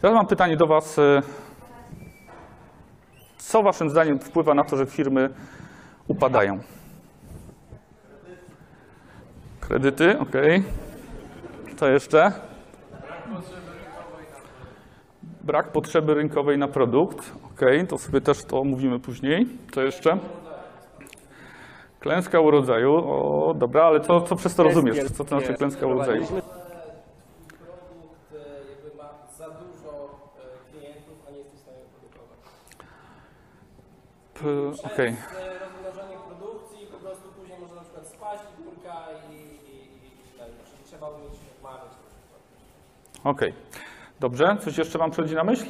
Teraz mam pytanie do Was. e, Co Waszym zdaniem wpływa na to, że firmy upadają? Kredyty, ok. Co jeszcze? Brak potrzeby rynkowej na produkt. Ok, to sobie też to omówimy później. Co jeszcze? Klęska urodzaju. O, dobra, ale co, co przez to rozumiesz? Co to znaczy klęska urodzaju? Produkt e, jakby ma za dużo e, klientów, a nie jesteś w stanie produkować. P- Okej. Przez e, rozmnożenie produkcji po prostu później może na przykład spaść górka i, i, i, tak, czyli trzeba umieć odmawiać. Okej. Dobrze, coś jeszcze Wam przychodzi na myśl?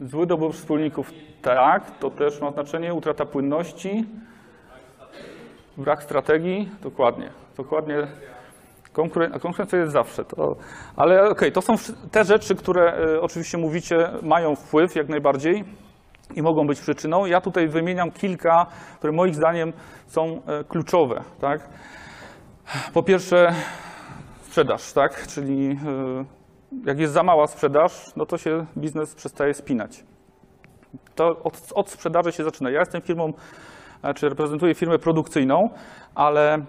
Zły dobór wspólników, tak, to też ma znaczenie. Utrata płynności, brak strategii, dokładnie. Dokładnie. Konkurencja jest zawsze. To, ale okej, to są te rzeczy, które e, oczywiście mówicie, mają wpływ jak najbardziej i mogą być przyczyną. Ja tutaj wymieniam kilka, które moim zdaniem są e, kluczowe. Tak? Po pierwsze, sprzedaż, tak? Czyli y, jak jest za mała sprzedaż, no to się biznes przestaje spinać. To od, od sprzedaży się zaczyna. Ja jestem firmą, czy reprezentuję firmę produkcyjną, ale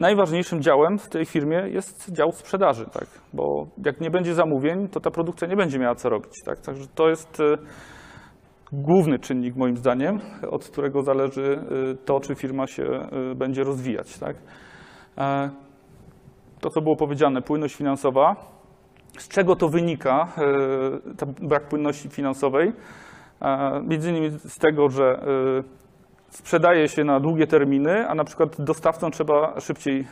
najważniejszym działem w tej firmie jest dział sprzedaży, tak? Bo jak nie będzie zamówień, to ta produkcja nie będzie miała co robić, tak? Także to jest y, główny czynnik moim zdaniem, od którego zależy y, to, czy firma się y, będzie rozwijać, tak? E, to, co było powiedziane, płynność finansowa. Z czego to wynika, ten brak płynności finansowej? E, Między innymi z tego, że sprzedaje się na długie terminy, a na przykład dostawcom trzeba szybciej e,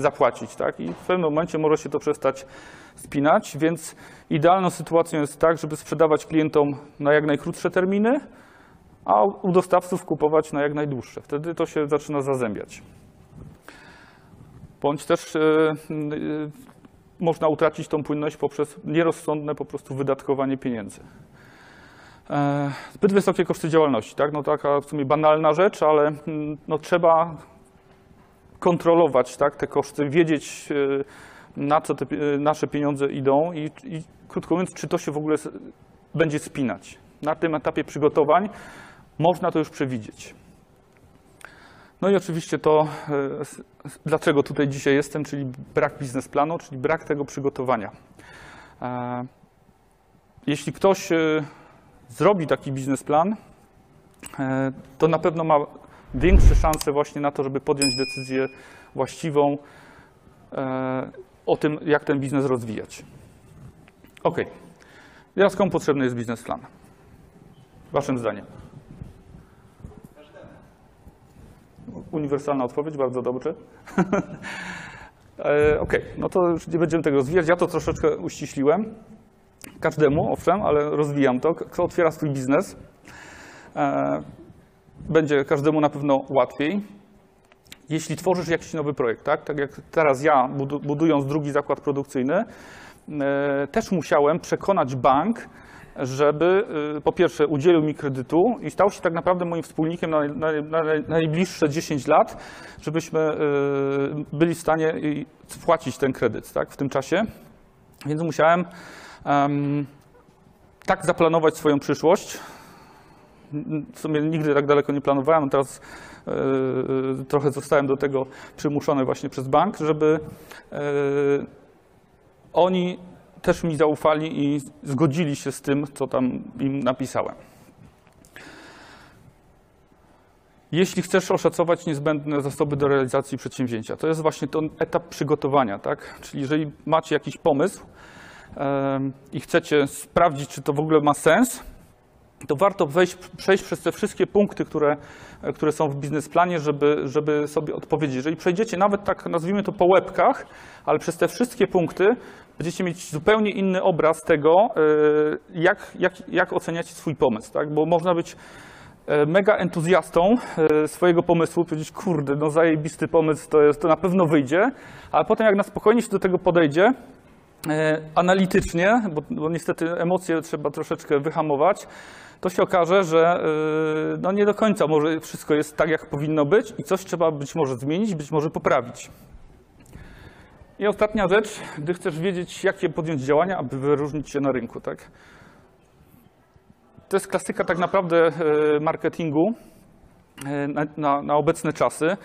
zapłacić, tak? I w pewnym momencie może się to przestać spinać, więc idealną sytuacją jest tak, żeby sprzedawać klientom na jak najkrótsze terminy, a u dostawców kupować na jak najdłuższe. Wtedy to się zaczyna zazębiać bądź też e, e, można utracić tą płynność poprzez nierozsądne po prostu wydatkowanie pieniędzy. E, Zbyt wysokie koszty działalności, tak? No taka w sumie banalna rzecz, ale mm, no, trzeba kontrolować tak, te koszty, wiedzieć e, na co te e, nasze pieniądze idą i, i krótko mówiąc, czy to się w ogóle będzie spinać. Na tym etapie przygotowań można to już przewidzieć. No i oczywiście to, dlaczego tutaj dzisiaj jestem, czyli brak biznesplanu, czyli brak tego przygotowania. Jeśli ktoś zrobi taki biznesplan, e, to na pewno ma większe szanse właśnie na to, żeby podjąć decyzję właściwą e, o tym, jak ten biznes rozwijać. Ok. Teraz komu potrzebny jest biznesplan? Waszym zdaniem. Uniwersalna odpowiedź, bardzo dobrze. E, Okej, no to już nie będziemy tego rozwijać. Ja to troszeczkę uściśliłem. Każdemu, owszem, ale rozwijam to. Kto otwiera swój biznes, e, będzie każdemu na pewno łatwiej. Jeśli tworzysz jakiś nowy projekt, tak, tak jak teraz ja, budu- budując drugi zakład produkcyjny, e, też musiałem przekonać bank, żeby y, po pierwsze udzielił mi kredytu i stał się tak naprawdę moim wspólnikiem na, na, na najbliższe 10 lat, żebyśmy byli w stanie spłacić ten kredyt tak, w tym czasie. Więc musiałem em, tak zaplanować swoją przyszłość. W sumie nigdy tak daleko nie planowałem, teraz y, trochę zostałem do tego przymuszony właśnie przez bank, żeby y, oni też mi zaufali i zgodzili się z tym, co tam im napisałem. Jeśli chcesz oszacować niezbędne zasoby do realizacji przedsięwzięcia, to jest właśnie ten etap przygotowania, tak? Czyli jeżeli macie jakiś pomysł i chcecie sprawdzić, czy to w ogóle ma sens, to warto wejść, przejść przez te wszystkie punkty, które, które są w biznesplanie, żeby, żeby sobie odpowiedzieć. Jeżeli przejdziecie nawet tak, nazwijmy to po łebkach, ale przez te wszystkie punkty będziecie mieć zupełnie inny obraz tego, y, jak, jak, jak oceniacie swój pomysł, tak? Bo można być e, mega entuzjastą e, swojego pomysłu, powiedzieć, kurde, no zajebisty pomysł, to, jest, to na pewno wyjdzie, ale potem jak na spokojnie się do tego podejdzie, analitycznie, bo, bo niestety emocje trzeba troszeczkę wyhamować, to się okaże, że e, no nie do końca może wszystko jest tak, jak powinno być i coś trzeba być może zmienić, być może poprawić. I ostatnia rzecz, gdy chcesz wiedzieć, jakie podjąć działania, aby wyróżnić się na rynku, tak? To jest klasyka tak naprawdę e, marketingu e, na, na, na obecne czasy.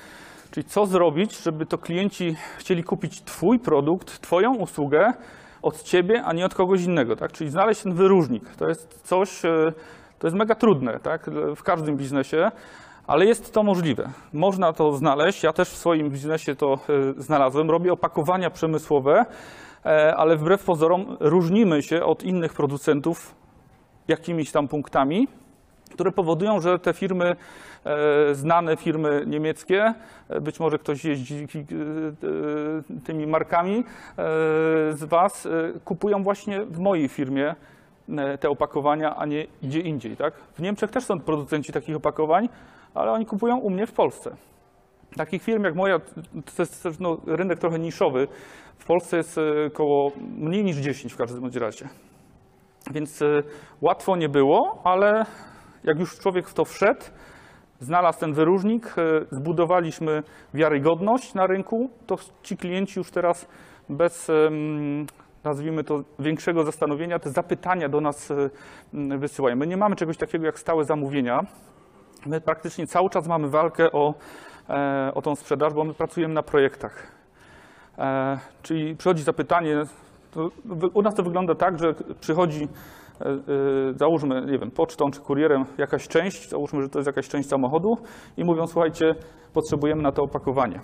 Czyli co zrobić, żeby to klienci chcieli kupić Twój produkt, Twoją usługę od Ciebie, a nie od kogoś innego, tak? Czyli znaleźć ten wyróżnik. To jest coś, e, to jest mega trudne, tak? W każdym biznesie, ale jest to możliwe. Można to znaleźć. Ja też w swoim biznesie to e, znalazłem. Robię opakowania przemysłowe, e, ale wbrew pozorom różnimy się od innych producentów jakimiś tam punktami, które powodują, że te firmy, e, znane firmy niemieckie, e, być może ktoś jeździ e, tymi markami z Was, kupują właśnie w mojej firmie te opakowania, a nie gdzie indziej. Tak? W Niemczech też są producenci takich opakowań, ale oni kupują u mnie w Polsce. Takich firm jak moja, to jest no, rynek trochę niszowy. W Polsce jest około mniej niż 10 w każdym razie. Więc łatwo nie było, ale jak już człowiek w to wszedł, znalazł ten wyróżnik, y, zbudowaliśmy wiarygodność na rynku, to ci klienci już teraz bez, nazwijmy to, większego zastanowienia, te zapytania do nas mm, wysyłają. My nie mamy czegoś takiego jak stałe zamówienia. My praktycznie cały czas mamy walkę o, e, o tą sprzedaż, bo my pracujemy na projektach. E, Czyli przychodzi zapytanie, u nas to wygląda tak, że przychodzi, e, e, załóżmy, nie wiem, pocztą czy kurierem jakaś część, załóżmy, że to jest jakaś część samochodu i mówią, słuchajcie, potrzebujemy na to opakowanie.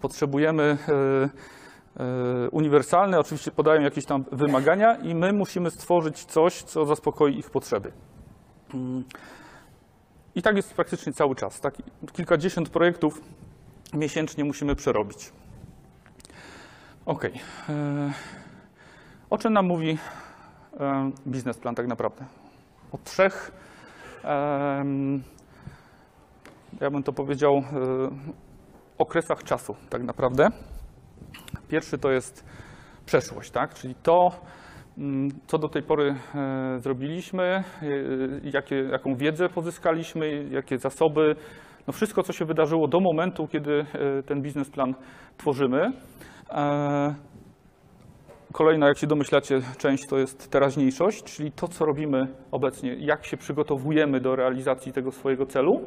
Potrzebujemy e, e, uniwersalne, oczywiście podają jakieś tam wymagania i my musimy stworzyć coś, co zaspokoi ich potrzeby. Mm. I tak jest praktycznie cały czas. Tak? Kilkadziesiąt projektów miesięcznie musimy przerobić. E, O czym nam mówi e, biznesplan tak naprawdę? O trzech, ja bym to powiedział, e, okresach czasu tak naprawdę. Pierwszy to jest przeszłość, tak? czyli to, mm, co do tej pory e, zrobiliśmy, e, jakie, jaką wiedzę pozyskaliśmy, jakie zasoby, no wszystko, co się wydarzyło do momentu, kiedy ten biznesplan tworzymy. Kolejna, jak się domyślacie, część to jest teraźniejszość, czyli to, co robimy obecnie, jak się przygotowujemy do realizacji tego swojego celu.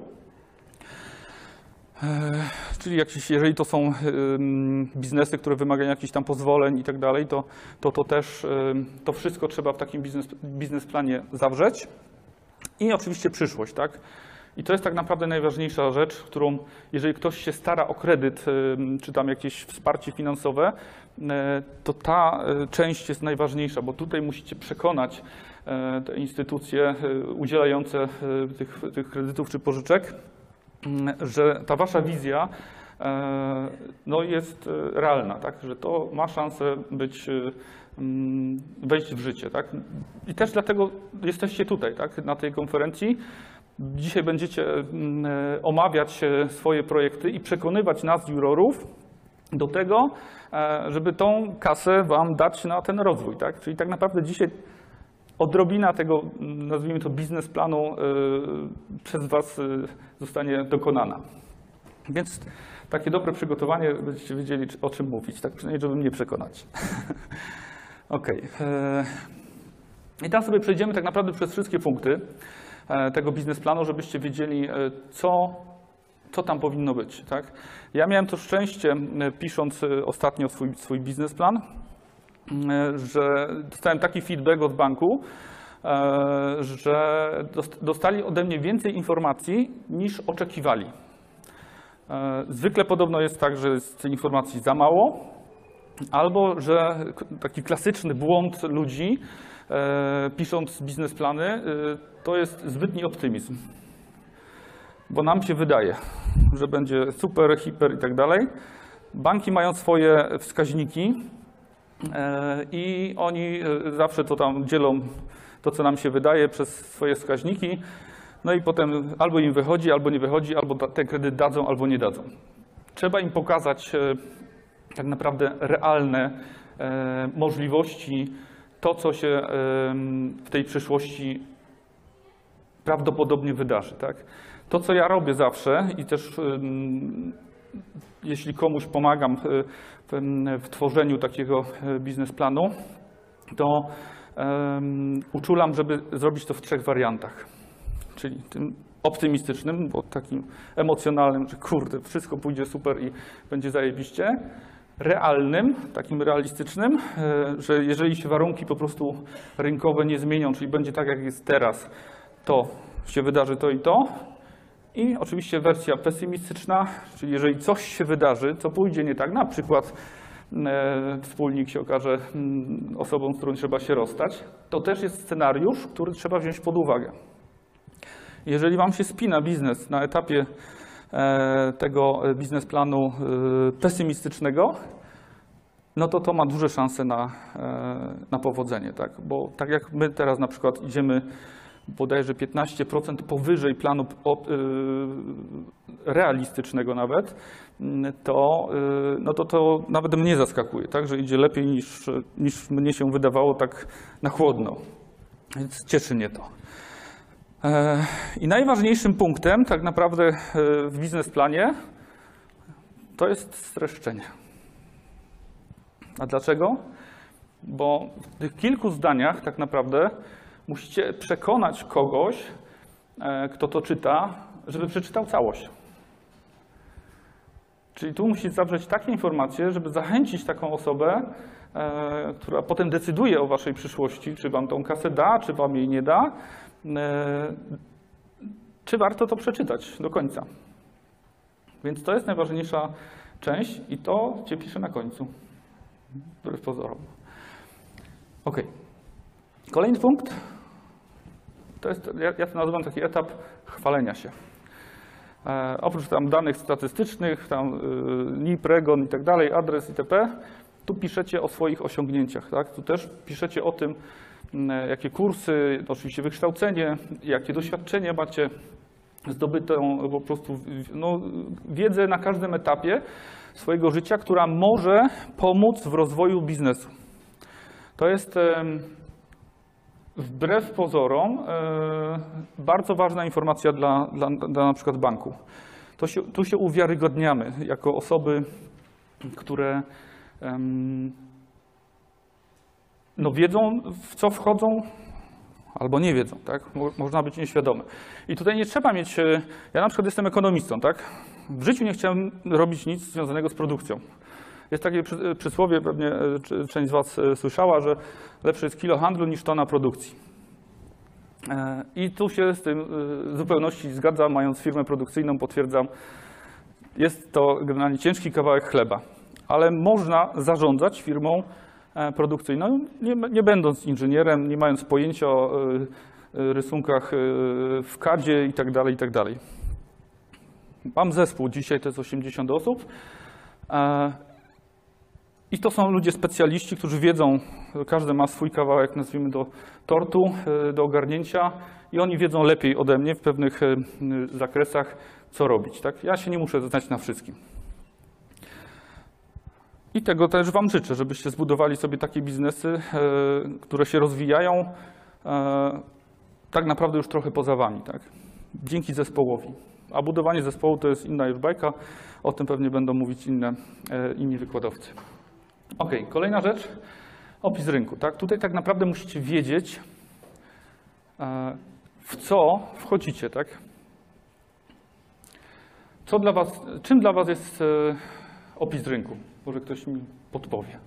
E, Czyli jakieś, jeżeli to są biznesy, które wymagają jakichś tam pozwoleń i tak dalej, to, to, to też to wszystko trzeba w takim biznes, biznesplanie zawrzeć. I oczywiście przyszłość, tak? I to jest tak naprawdę najważniejsza rzecz, którą jeżeli ktoś się stara o kredyt, czy tam jakieś wsparcie finansowe, e, to ta e, część jest najważniejsza, bo tutaj musicie przekonać e, te instytucje udzielające tych, tych kredytów czy pożyczek, m, że ta wasza wizja no, jest realna, tak? że to ma szansę być, mm, wejść w życie. Tak? I też dlatego jesteście tutaj, tak? na tej konferencji. Dzisiaj będziecie mm, e, omawiać e, swoje projekty i przekonywać nas, jurorów, do tego, e, żeby tą kasę wam dać na ten rozwój. Tak? Czyli tak naprawdę dzisiaj odrobina tego, mm, nazwijmy to, biznesplanu przez was zostanie dokonana. Więc takie dobre przygotowanie, będziecie wiedzieli, o czym mówić, tak przynajmniej, żeby mnie przekonać. E, I teraz sobie przejdziemy tak naprawdę przez wszystkie punkty tego biznesplanu, żebyście wiedzieli, e, co, co tam powinno być. Tak? Ja miałem to szczęście, e, pisząc e, ostatnio swój, swój biznesplan, e, że dostałem taki feedback od banku, e, że dost- dostali ode mnie więcej informacji niż oczekiwali. E, Zwykle podobno jest tak, że jest informacji za mało, albo że taki klasyczny błąd ludzi, e, pisząc biznesplany, e, to jest zbytni optymizm. Bo nam się wydaje, że będzie super, hiper i tak dalej. Banki mają swoje wskaźniki e, i oni e, zawsze to tam dzielą to, co nam się wydaje, przez swoje wskaźniki. No i potem albo im wychodzi, albo nie wychodzi, albo ten kredyt dadzą, albo nie dadzą. Trzeba im pokazać e, tak naprawdę realne e, możliwości, to, co się w tej przyszłości prawdopodobnie wydarzy. Tak? To, co ja robię zawsze i też jeśli komuś pomagam e, w, tworzeniu takiego e, biznesplanu, to uczulam, żeby zrobić to w trzech wariantach. Czyli tym optymistycznym, bo takim emocjonalnym, że kurde, wszystko pójdzie super i będzie zajebiście. Realnym, takim realistycznym, e, że jeżeli się warunki po prostu rynkowe nie zmienią, czyli będzie tak jak jest teraz, to się wydarzy to i to. I oczywiście wersja pesymistyczna, czyli jeżeli coś się wydarzy, co pójdzie nie tak, na przykład e, wspólnik się okaże mm, osobą, z którą trzeba się rozstać, to też jest scenariusz, który trzeba wziąć pod uwagę. Jeżeli Wam się spina biznes na etapie tego biznesplanu e, pesymistycznego, no to to ma duże szanse na, e, na powodzenie, tak? Bo tak jak my teraz na przykład idziemy bodajże 15% powyżej planu realistycznego nawet, to, no to to nawet mnie zaskakuje, tak? że idzie lepiej niż, niż mnie się wydawało tak na chłodno. Więc cieszy mnie to. E, I najważniejszym punktem tak naprawdę e, w biznesplanie to jest streszczenie. A dlaczego? Bo w tych kilku zdaniach tak naprawdę musicie przekonać kogoś, e, kto to czyta, żeby przeczytał całość. Czyli tu musicie zawrzeć takie informacje, żeby zachęcić taką osobę, e, która potem decyduje o waszej przyszłości, czy wam tą kasę da, czy wam jej nie da, czy warto to przeczytać do końca. Więc to jest najważniejsza część i to cię pisze na końcu. Wbrew pozorom. Ok. Kolejny punkt to jest, ja, ja to nazywam taki etap chwalenia się. E, oprócz tam danych statystycznych, tam y, NIP, REGON i tak dalej, adres itp., tu piszecie o swoich osiągnięciach. Tak? Tu też piszecie o tym, jakie kursy, oczywiście wykształcenie, jakie doświadczenie macie, zdobytą po prostu no, wiedzę na każdym etapie swojego życia, która może pomóc w rozwoju biznesu. To jest wbrew pozorom e, bardzo ważna informacja dla, dla, dla na przykład banku. To się, tu się uwiarygodniamy jako osoby, które no wiedzą, w co wchodzą, albo nie wiedzą, tak? Mo- Można być nieświadomy. I tutaj nie trzeba mieć, e, ja na przykład jestem ekonomistą, tak? W życiu nie chciałem robić nic związanego z produkcją. Jest takie przy- przysłowie, pewnie e, część z Was e, słyszała, że lepsze jest kilo handlu niż tona produkcji. E, I tu się z tym e, w zupełności zgadzam, mając firmę produkcyjną, potwierdzam, jest to generalnie ciężki kawałek chleba, ale można zarządzać firmą e, produkcyjną, nie, nie będąc inżynierem, nie mając pojęcia o e, e, rysunkach e, w kadzie i tak dalej, i tak. Mam zespół, dzisiaj to jest 80 osób. e, I to są ludzie specjaliści, którzy wiedzą, każdy ma swój kawałek, nazwijmy to tortu e, do ogarnięcia i oni wiedzą lepiej ode mnie w pewnych e, zakresach, co robić. Tak? Ja się nie muszę znać na wszystkim. I tego też Wam życzę, żebyście zbudowali sobie takie biznesy, e, które się rozwijają e, tak naprawdę już trochę poza Wami. Tak? Dzięki zespołowi. A budowanie zespołu to jest inna już bajka, o tym pewnie będą mówić inne, e, inni wykładowcy. Ok, kolejna rzecz, opis rynku. Tak? Tutaj tak naprawdę musicie wiedzieć, w co wchodzicie. Tak? Co dla was, czym dla Was jest opis rynku? Może ktoś mi podpowie.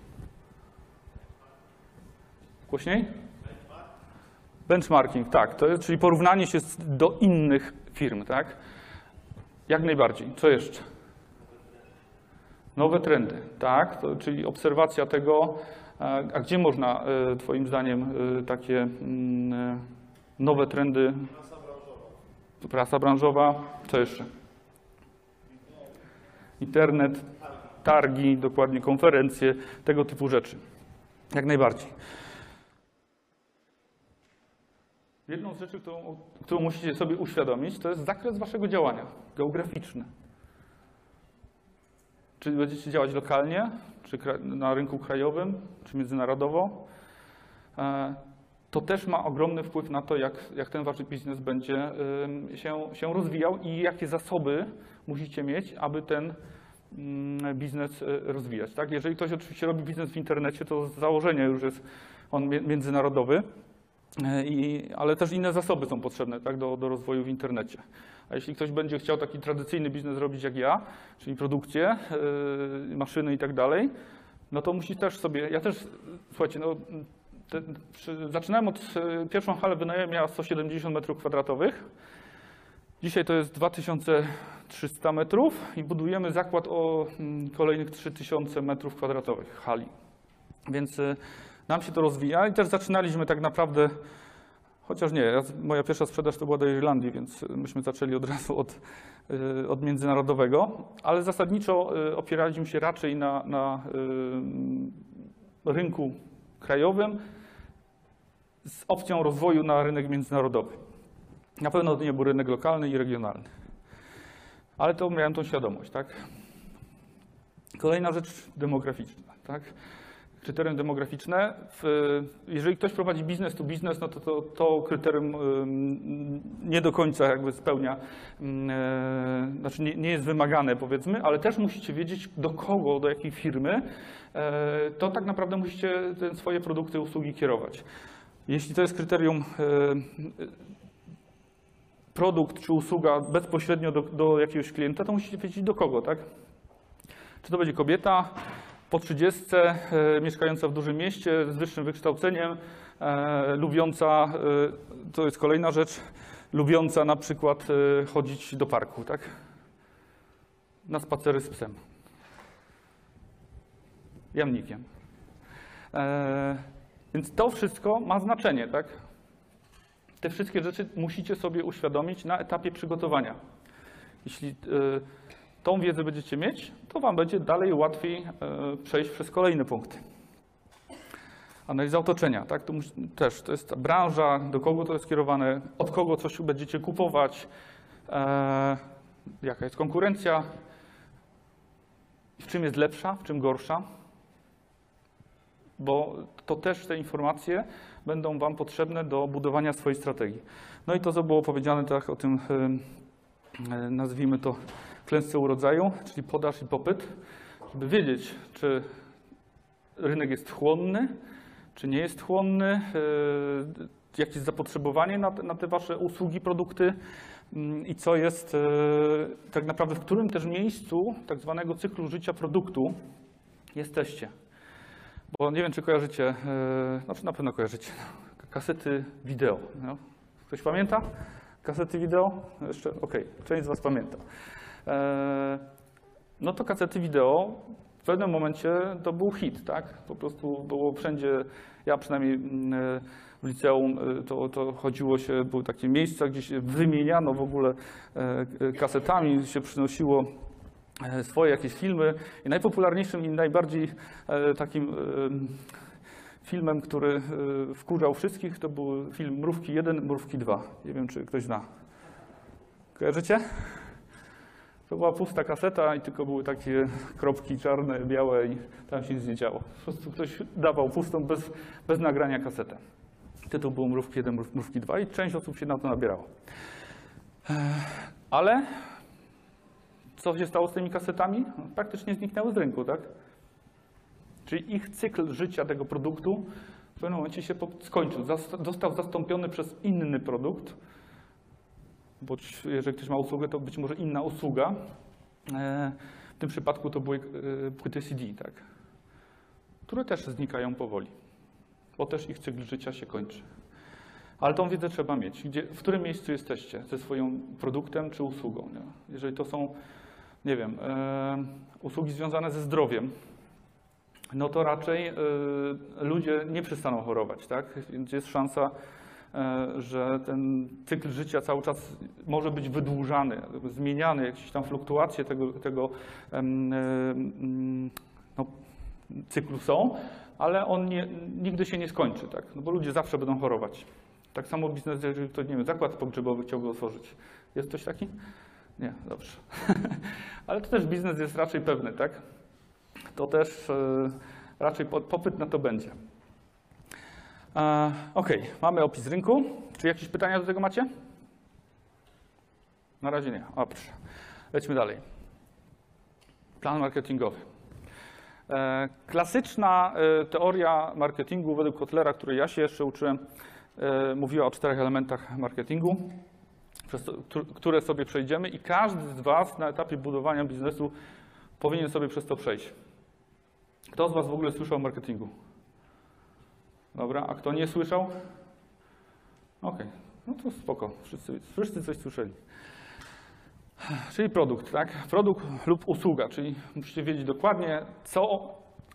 Głośniej? Benchmarking, tak. To jest, czyli porównanie się do innych firm, tak? Jak najbardziej. Co jeszcze? Nowe trendy, tak? To, czyli obserwacja tego, a, a gdzie można, e, Twoim zdaniem, e, takie mm, e, nowe trendy? Prasa branżowa. Co jeszcze? Internet, targi, dokładnie konferencje, tego typu rzeczy. Jak najbardziej. Jedną z rzeczy, którą, którą musicie sobie uświadomić, to jest zakres waszego działania geograficzny. Czy będziecie działać lokalnie, czy na rynku krajowym, czy międzynarodowo. E, To też ma ogromny wpływ na to, jak, jak ten wasz biznes będzie się, się rozwijał i jakie zasoby musicie mieć, aby ten biznes y, rozwijać. Tak? Jeżeli ktoś oczywiście robi biznes w internecie, to z założenia już jest on międzynarodowy, y, i, ale też inne zasoby są potrzebne tak, do, do rozwoju w internecie. A jeśli ktoś będzie chciał taki tradycyjny biznes robić jak ja, czyli produkcję, y, maszyny i tak dalej, no to musi też sobie, ja też, słuchajcie, no, te, przy, zaczynałem od, pierwszą halę wynajęłem miała 170 metrów kwadratowych, dzisiaj to jest 2300 metrów i budujemy zakład o mm, kolejnych 3000 metrów kwadratowych hali. Więc y, nam się to rozwija i też zaczynaliśmy tak naprawdę, chociaż nie, ja, moja pierwsza sprzedaż to była do Irlandii, więc y, myśmy zaczęli od razu od, y, od międzynarodowego, ale zasadniczo opieraliśmy się raczej na, na rynku krajowym z opcją rozwoju na rynek międzynarodowy. Na pewno to nie był rynek lokalny i regionalny. Ale to miałem tą świadomość, tak? Kolejna rzecz demograficzna, tak? Kryterium demograficzne. Jeżeli ktoś prowadzi biznes to biznes, no to to, to kryterium nie do końca jakby spełnia, e, znaczy nie, nie jest wymagane powiedzmy, ale też musicie wiedzieć do kogo, do jakiej firmy, e, to tak naprawdę musicie swoje produkty, usługi kierować. Jeśli to jest kryterium e, produkt czy usługa bezpośrednio do, do jakiegoś klienta, to musicie wiedzieć do kogo, tak? Czy to będzie kobieta po 30, e, mieszkająca w dużym mieście z wyższym wykształceniem, e, lubiąca, e, to jest kolejna rzecz, lubiąca na przykład e, chodzić do parku, tak? Na spacery z psem. Jamnikiem. E, więc to wszystko ma znaczenie, tak? Te wszystkie rzeczy musicie sobie uświadomić na etapie przygotowania. Jeśli y, tą wiedzę będziecie mieć, to Wam będzie dalej łatwiej y, przejść przez kolejne punkty. Analiza otoczenia, tak? To też to jest branża, do kogo to jest skierowane, od kogo coś będziecie kupować, e, jaka jest konkurencja, w czym jest lepsza, w czym gorsza bo to też te informacje będą Wam potrzebne do budowania swojej strategii. No i to, co było powiedziane tak o tym, e, e, nazwijmy to klęsce urodzaju, czyli podaż i popyt, żeby wiedzieć, czy rynek jest chłonny, czy nie jest chłonny, e, jakie jest zapotrzebowanie na te, na te Wasze usługi, produkty mm, i co jest tak naprawdę, w którym też miejscu tak zwanego cyklu życia produktu jesteście. Bo nie wiem, czy kojarzycie, e, znaczy na pewno kojarzycie, kasety wideo. No. Ktoś pamięta? Kasety wideo? Jeszcze, okej, część z Was pamięta. E, no to kasety wideo w pewnym momencie to był hit, tak? Po prostu było wszędzie, ja przynajmniej mm, e, w liceum to, to chodziło się, były takie miejsca, gdzie się wymieniano w ogóle kasetami, się przynosiło swoje jakieś filmy i najpopularniejszym i najbardziej e, takim e, filmem, który e, wkurzał wszystkich, to był film Mrówki 1, Mrówki 2. Nie wiem, czy ktoś zna. Kojarzycie? To była pusta kaseta i tylko były takie kropki czarne, białe i tam się nic nie działo. Po prostu ktoś dawał pustą, bez, bez nagrania kasetę. Tytuł był Mrówki 1, Mrów- Mrówki 2 i część osób się na to nabierało. E, Ale co się stało z tymi kasetami? Praktycznie zniknęły z rynku, tak? Czyli ich cykl życia tego produktu w pewnym momencie się skończył. Został zastąpiony przez inny produkt, bo jeżeli ktoś ma usługę, to być może inna usługa. E, W tym przypadku to były e, płyty CD, tak? które też znikają powoli, bo też ich cykl życia się kończy. Ale tą wiedzę trzeba mieć. Gdzie, w którym miejscu jesteście ze swoim produktem czy usługą? Nie? Jeżeli to są, nie wiem, e, usługi związane ze zdrowiem, no to raczej e, ludzie nie przestaną chorować, tak? Więc jest szansa, e, że ten cykl życia cały czas może być wydłużany, zmieniany, jakieś tam fluktuacje tego, tego no, cyklu są, ale on nie, nigdy się nie skończy, tak? No bo ludzie zawsze będą chorować. Tak samo biznes, jeżeli ktoś, nie wiem, zakład pogrzebowy chciałby otworzyć. Jest ktoś taki? Nie, dobrze. ale to też biznes jest raczej pewny, tak? To też e, raczej po- popyt na to będzie. E, OK, mamy opis rynku. Czy jakieś pytania do tego macie? Na razie nie. O, proszę. Lećmy dalej. Plan marketingowy. E, Klasyczna teoria marketingu według Kotlera, której ja się jeszcze uczyłem, mówiła o czterech elementach marketingu, które sobie przejdziemy i każdy z Was na etapie budowania biznesu powinien sobie przez to przejść. Kto z Was w ogóle słyszał o marketingu? Dobra, a kto nie słyszał? Okej, no to spoko, wszyscy, wszyscy coś słyszeli. Czyli produkt, tak? Produkt lub usługa, czyli musicie wiedzieć dokładnie, co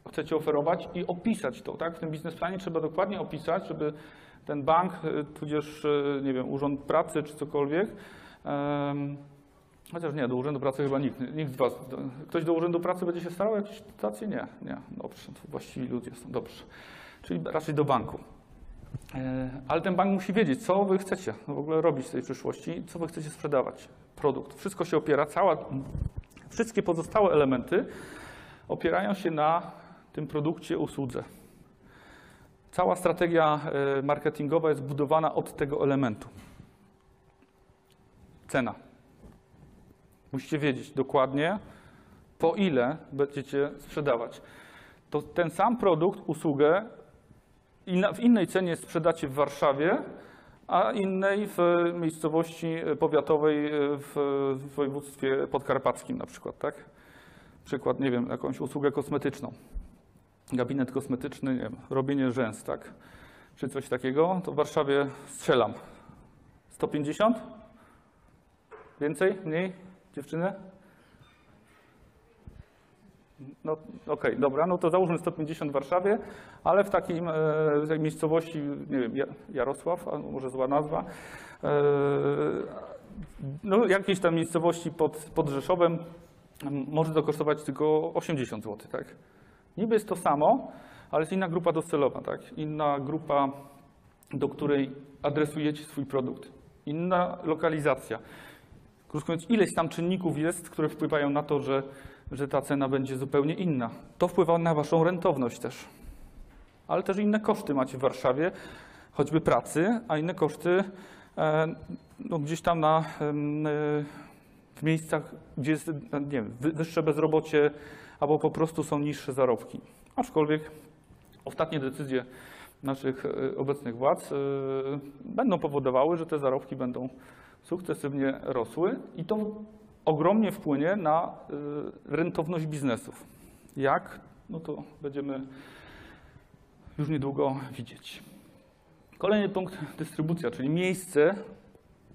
chcecie oferować i opisać to, tak? W tym biznesplanie trzeba dokładnie opisać, żeby ten bank, y, tudzież, y, nie wiem, urząd pracy czy cokolwiek, chociaż nie, do urzędu pracy chyba nikt, nikt z Was, ktoś do urzędu pracy będzie się starał o jakieś stacje? Nie, nie, dobrze, to właściwi ludzie są, dobrze. Czyli raczej do banku. E, Ale ten bank musi wiedzieć, co wy chcecie w ogóle robić w tej przyszłości, co wy chcecie sprzedawać. Produkt. Wszystko się opiera, cała, wszystkie pozostałe elementy opierają się na tym produkcie, usłudze. Cała strategia e, marketingowa jest budowana od tego elementu. Cena. Musicie wiedzieć dokładnie, po ile będziecie sprzedawać. To ten sam produkt, usługę w innej cenie sprzedacie w Warszawie, a innej w miejscowości powiatowej w, w województwie podkarpackim na przykład, tak? Przykład, nie wiem, jakąś usługę kosmetyczną. Gabinet kosmetyczny, nie wiem, robienie rzęs, tak? Czy coś takiego, to w Warszawie strzelam. 150? Więcej? Mniej? Dziewczyny? No okej, dobra, no to załóżmy 150 w Warszawie, ale w takim e, takiej miejscowości, nie wiem, Ja- Jarosław, a może zła nazwa, e, no jakiejś tam miejscowości pod, pod Rzeszowem może to kosztować tylko 80 zł, tak? Niby jest to samo, ale jest inna grupa docelowa, tak? Inna grupa, do której adresujecie swój produkt. Inna lokalizacja. Krótko mówiąc, ileś tam czynników jest, które wpływają na to, że, że ta cena będzie zupełnie inna. To wpływa na waszą rentowność też. Ale też inne koszty macie w Warszawie, choćby pracy, a inne koszty e, no, gdzieś tam na, e, w miejscach, gdzie jest e, nie wiem, wy- wyższe bezrobocie albo po prostu są niższe zarobki. Aczkolwiek ostatnie decyzje naszych e, obecnych władz e, będą powodowały, że te zarobki będą sukcesywnie rosły i to ogromnie wpłynie na y, rentowność biznesów. Jak? No to będziemy już niedługo widzieć. Kolejny punkt dystrybucja, czyli miejsce,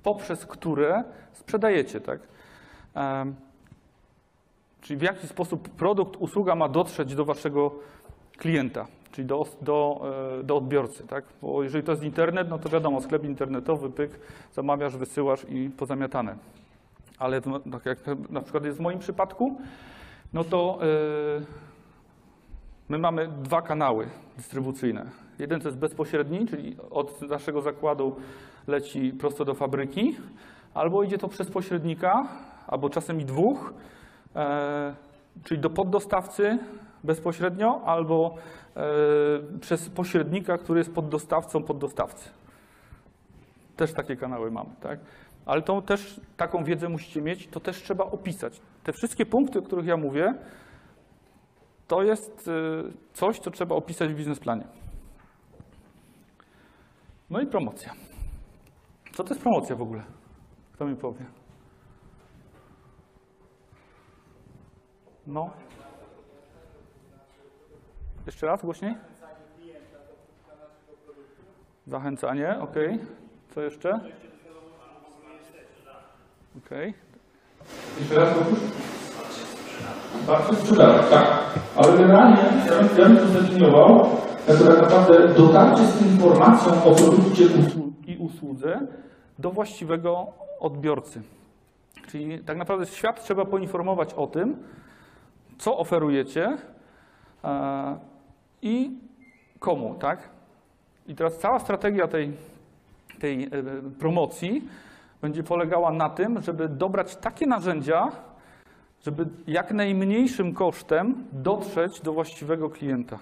poprzez które sprzedajecie, tak? Czyli w jaki sposób produkt, usługa ma dotrzeć do waszego klienta, czyli do, do, e, do odbiorcy, tak? Bo jeżeli to jest internet, no to wiadomo, sklep internetowy, pyk, zamawiasz, wysyłasz i pozamiatane. Ale tak jak na przykład jest w moim przypadku, no to e, my mamy dwa kanały dystrybucyjne. Jeden to jest bezpośredni, czyli od naszego zakładu leci prosto do fabryki, albo idzie to przez pośrednika, albo czasem i dwóch, czyli do poddostawcy bezpośrednio, albo e, przez pośrednika, który jest poddostawcą poddostawcy. Też takie kanały mamy, tak? Ale to też taką wiedzę musicie mieć, to też trzeba opisać. Te wszystkie punkty, o których ja mówię, to jest y, coś, co trzeba opisać w biznesplanie. No i promocja. Co to jest promocja w ogóle? Kto mi powie? No. Jeszcze raz, głośniej? Zachęcanie, ok. Co jeszcze? Okej. Jeszcze raz. Bardzo sprzedawać, tak. Ale generalnie ja bym, to zdefiniował jako tak naprawdę dotarcie z informacją o produkcie i usłudze do właściwego odbiorcy. Czyli tak naprawdę świat trzeba poinformować o tym, co oferujecie e, i komu, tak? I teraz cała strategia tej, tej e, promocji będzie polegała na tym, żeby dobrać takie narzędzia, żeby jak najmniejszym kosztem dotrzeć do właściwego klienta.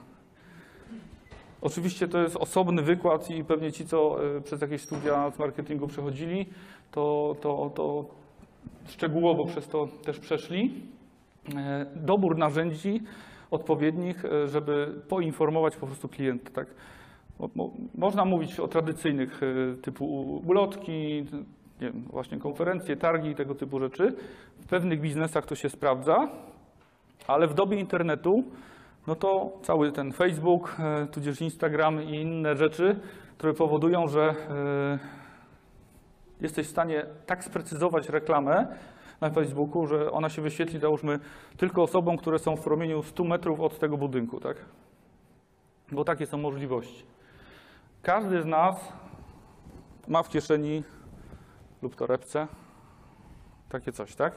Oczywiście to jest osobny wykład i pewnie ci, co e, przez jakieś studia z marketingu przechodzili, to, to, to szczegółowo przez to też przeszli. E, dobór narzędzi odpowiednich, e, żeby poinformować po prostu klienta. Tak? Mo- mo- Można mówić o tradycyjnych e, typu ulotki, wiem, właśnie konferencje, targi, tego typu rzeczy. W pewnych biznesach to się sprawdza, ale w dobie internetu, no to cały ten Facebook, tudzież Instagram i inne rzeczy, które powodują, że jesteś w stanie tak sprecyzować reklamę na Facebooku, że ona się wyświetli, załóżmy, tylko osobom, które są w promieniu 100 metrów od tego budynku, tak? Bo takie są możliwości. Każdy z nas ma w kieszeni lub torebce takie coś, tak?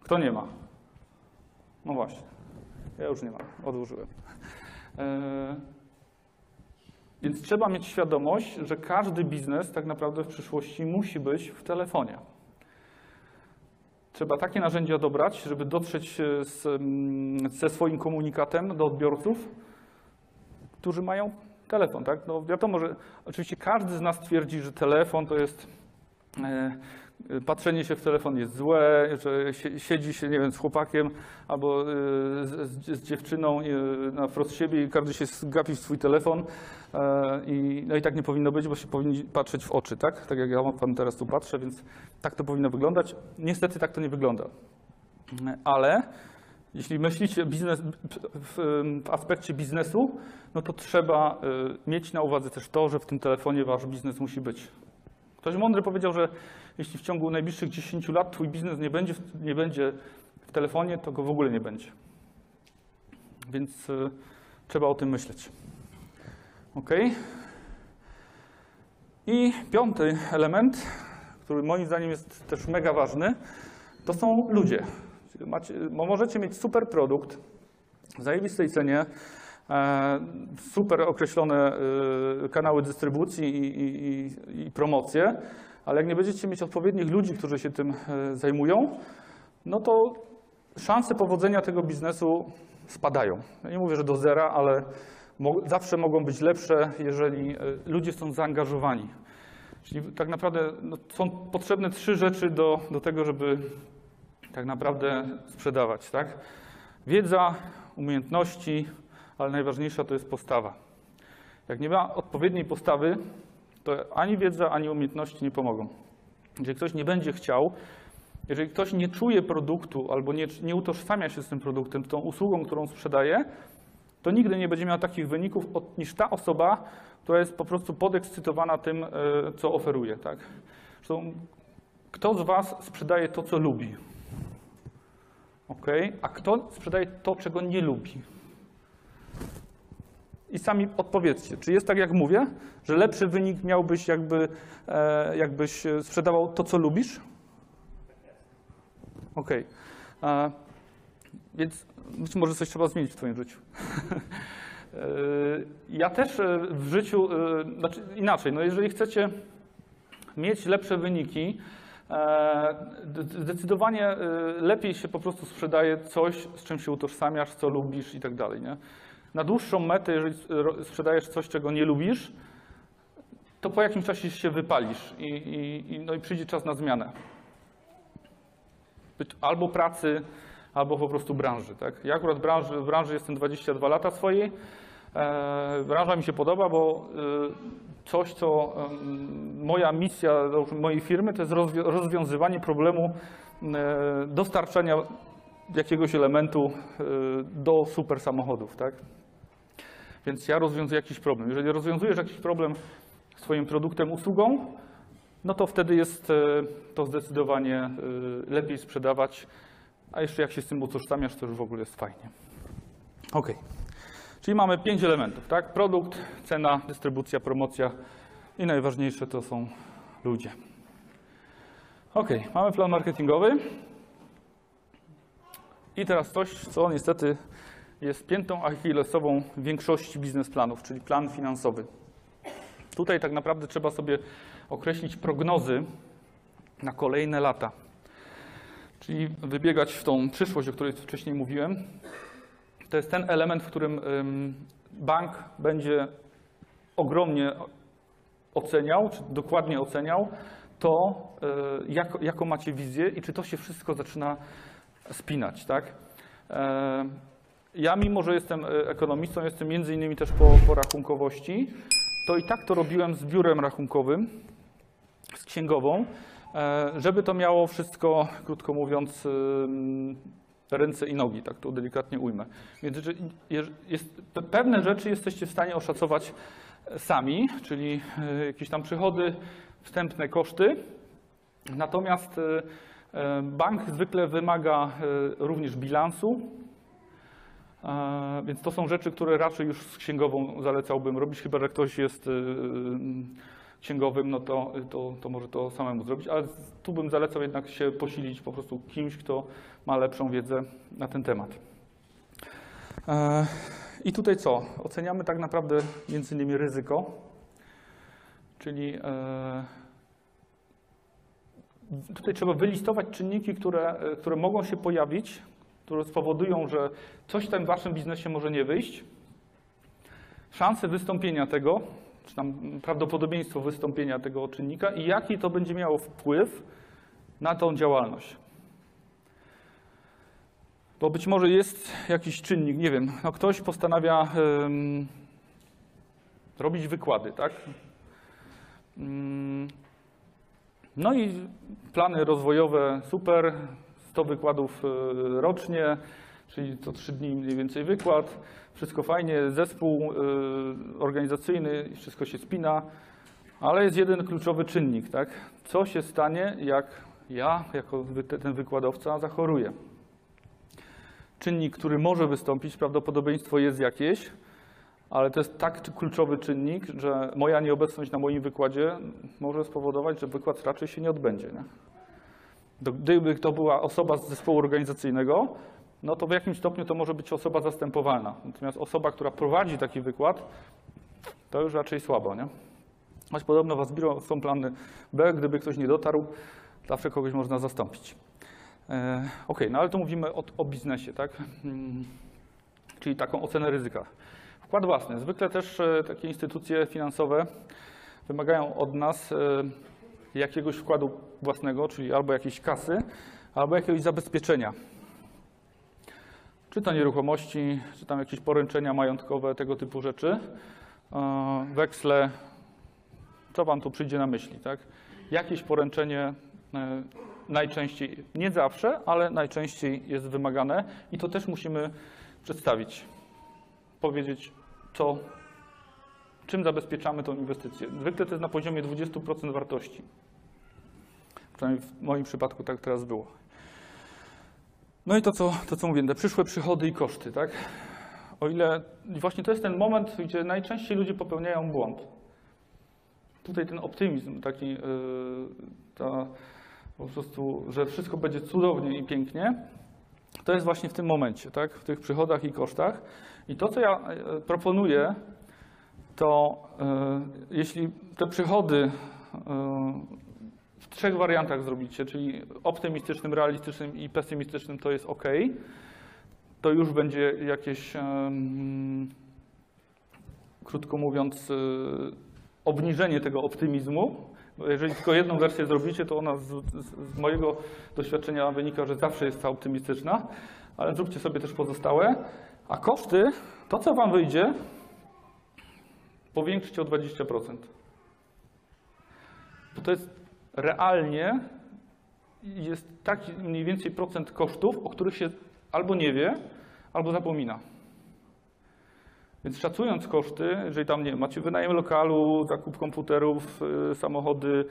Kto nie ma? No właśnie. Ja już nie mam, odłożyłem. Eee, więc trzeba mieć świadomość, że każdy biznes tak naprawdę w przyszłości musi być w telefonie. Trzeba takie narzędzia dobrać, żeby dotrzeć e, z, mm, ze swoim komunikatem do odbiorców, którzy mają telefon. Tak? No wiadomo, że oczywiście każdy z nas twierdzi, że telefon to jest e, patrzenie się w telefon jest złe, że sie- siedzi się, nie wiem, z chłopakiem albo e, z, z, dziewczyną e, na wprost siebie i każdy się gapi w swój telefon e, i, no i tak nie powinno być, bo się powinni patrzeć w oczy, tak? Tak jak ja pan teraz tu patrzę, więc tak to powinno wyglądać. Niestety tak to nie wygląda. Ale jeśli myślicie biznes, w, w aspekcie biznesu, no to trzeba y, mieć na uwadze też to, że w tym telefonie wasz biznes musi być. Ktoś mądry powiedział, że jeśli w ciągu najbliższych 10 lat twój biznes nie będzie, nie będzie w telefonie, to go w ogóle nie będzie. Więc y, trzeba o tym myśleć. Ok. I piąty element, który moim zdaniem jest też mega ważny, to są ludzie. Macie, możecie mieć super produkt w zajebistej cenie, e, super określone e, kanały dystrybucji i, i, i, promocje, ale jak nie będziecie mieć odpowiednich ludzi, którzy się tym e, zajmują, no to szanse powodzenia tego biznesu spadają. Ja nie mówię, że do zera, ale zawsze mogą być lepsze, jeżeli e, ludzie są zaangażowani. Czyli tak naprawdę no, są potrzebne trzy rzeczy do, do tego, żeby tak naprawdę sprzedawać, tak? Wiedza, umiejętności, ale najważniejsza to jest postawa. Jak nie ma odpowiedniej postawy, to ani wiedza, ani umiejętności nie pomogą. Jeżeli ktoś nie będzie chciał, jeżeli ktoś nie czuje produktu albo nie, nie utożsamia się z tym produktem, tą usługą, którą sprzedaje, to nigdy nie będzie miał takich wyników od, niż ta osoba, która jest po prostu podekscytowana tym, e, co oferuje. Tak? Zresztą, kto z Was sprzedaje to, co lubi? Ok, a kto sprzedaje to, czego nie lubi? I sami odpowiedzcie, czy jest tak, jak mówię, że lepszy wynik miałbyś, jakby, e, jakbyś sprzedawał to, co lubisz? Okej. E, Więc być może coś trzeba zmienić w Twoim życiu. E, Ja też e, w życiu, e, znaczy inaczej, no jeżeli chcecie mieć lepsze wyniki, zdecydowanie lepiej się po prostu sprzedaje coś, z czym się utożsamiasz, co lubisz i tak dalej. Na dłuższą metę, jeżeli sprzedajesz coś, czego nie lubisz, to po jakimś czasie się wypalisz i, i, no i przyjdzie czas na zmianę. Albo pracy, albo po prostu branży. Tak? Ja akurat branży, w branży jestem 22 lata swojej. E, branża mi się podoba, bo e, coś, co em, moja misja mojej firmy, to jest rozwią- rozwiązywanie problemu e, dostarczania jakiegoś elementu e, do super samochodów. Tak? Więc ja rozwiązuję jakiś problem. Jeżeli rozwiązujesz jakiś problem swoim produktem, usługą, no to wtedy jest e, to zdecydowanie e, lepiej sprzedawać, a jeszcze jak się z tym utożsamiasz, to już w ogóle jest fajnie. Ok. Czyli mamy pięć elementów, tak? Produkt, cena, dystrybucja, promocja i najważniejsze to są ludzie. Ok, mamy plan marketingowy. I teraz coś, co niestety jest piętą achillesową większości biznesplanów, czyli plan finansowy. Tutaj tak naprawdę trzeba sobie określić prognozy na kolejne lata. Czyli wybiegać w tą przyszłość, o której wcześniej mówiłem. To jest ten element, w którym ym, bank będzie ogromnie oceniał, czy dokładnie oceniał to, y, jak, jaką macie wizję i czy to się wszystko zaczyna spinać, tak? E, Ja mimo, że jestem e, ekonomistą, jestem między innymi też po, po rachunkowości, to i tak to robiłem z biurem rachunkowym, z księgową, żeby to miało wszystko, krótko mówiąc, ręce i nogi, tak to delikatnie ujmę. Więc jest, pe- pewne rzeczy jesteście w stanie oszacować sami, czyli e, jakieś tam przychody, wstępne koszty. Natomiast e, e, bank zwykle wymaga e, również bilansu, E, Więc to są rzeczy, które raczej już z księgową zalecałbym robić, chyba że ktoś jest księgowym, no to, to, to może to samemu zrobić, ale tu bym zalecał jednak się posilić po prostu kimś, kto ma lepszą wiedzę na ten temat. E, I tutaj co? Oceniamy tak naprawdę między innymi ryzyko, czyli e, tutaj trzeba wylistować czynniki, które, e, które mogą się pojawić, które spowodują, że coś w tym waszym biznesie może nie wyjść, szanse wystąpienia tego, czy tam prawdopodobieństwo wystąpienia tego czynnika i jaki to będzie miało wpływ na tą działalność. Bo być może jest jakiś czynnik, nie wiem, no ktoś postanawia ym, robić wykłady, tak? Ym, no i plany rozwojowe super, 100 wykładów y, rocznie, czyli co 3 dni mniej więcej wykład, wszystko fajnie, zespół y, organizacyjny, wszystko się spina, ale jest jeden kluczowy czynnik, tak? Co się stanie, jak ja, jako ten wykładowca, zachoruję? Czynnik, który może wystąpić, prawdopodobieństwo jest jakieś, ale to jest tak kluczowy czynnik, że moja nieobecność na moim wykładzie może spowodować, że wykład raczej się nie odbędzie. Nie? Gdyby to była osoba z zespołu organizacyjnego, no to w jakimś stopniu to może być osoba zastępowalna. Natomiast osoba, która prowadzi taki wykład, to już raczej słabo, nie? Choć podobno w Asbiro są plany B, gdyby ktoś nie dotarł, zawsze kogoś można zastąpić. E, OK, no ale tu mówimy o, o biznesie, tak? Mm, Czyli taką ocenę ryzyka. Wkład własny. Zwykle też e, takie instytucje finansowe wymagają od nas e, jakiegoś wkładu własnego, czyli albo jakiejś kasy, albo jakiegoś zabezpieczenia. Czy to nieruchomości, czy tam jakieś poręczenia majątkowe, tego typu rzeczy, e, weksle, co Wam tu przyjdzie na myśli, tak? Jakieś poręczenie e, najczęściej, nie zawsze, ale najczęściej jest wymagane i to też musimy przedstawić, powiedzieć, co, czym zabezpieczamy tą inwestycję. Zwykle to jest na poziomie 20% wartości. Przynajmniej w moim przypadku tak teraz było. No i to, co, to, co mówię, te przyszłe przychody i koszty, tak? O ile właśnie to jest ten moment, gdzie najczęściej ludzie popełniają błąd. Tutaj ten optymizm, taki, yy, ta, po prostu, że wszystko będzie cudownie i pięknie, to jest właśnie w tym momencie, tak? W tych przychodach i kosztach. I to, co ja e, proponuję, to e, jeśli te przychody w trzech wariantach zrobicie, czyli optymistycznym, realistycznym i pesymistycznym, to jest ok, to już będzie jakieś, krótko mówiąc, e, obniżenie tego optymizmu. Jeżeli tylko jedną wersję zrobicie, to ona z, z, z mojego doświadczenia wynika, że zawsze jest ta optymistyczna, ale zróbcie sobie też pozostałe. A koszty, to co Wam wyjdzie, powiększcie o 20%. Bo to jest realnie jest taki mniej więcej procent kosztów, o których się albo nie wie, albo zapomina. Więc szacując koszty, jeżeli tam nie macie wynajem lokalu, zakup komputerów, y, samochody,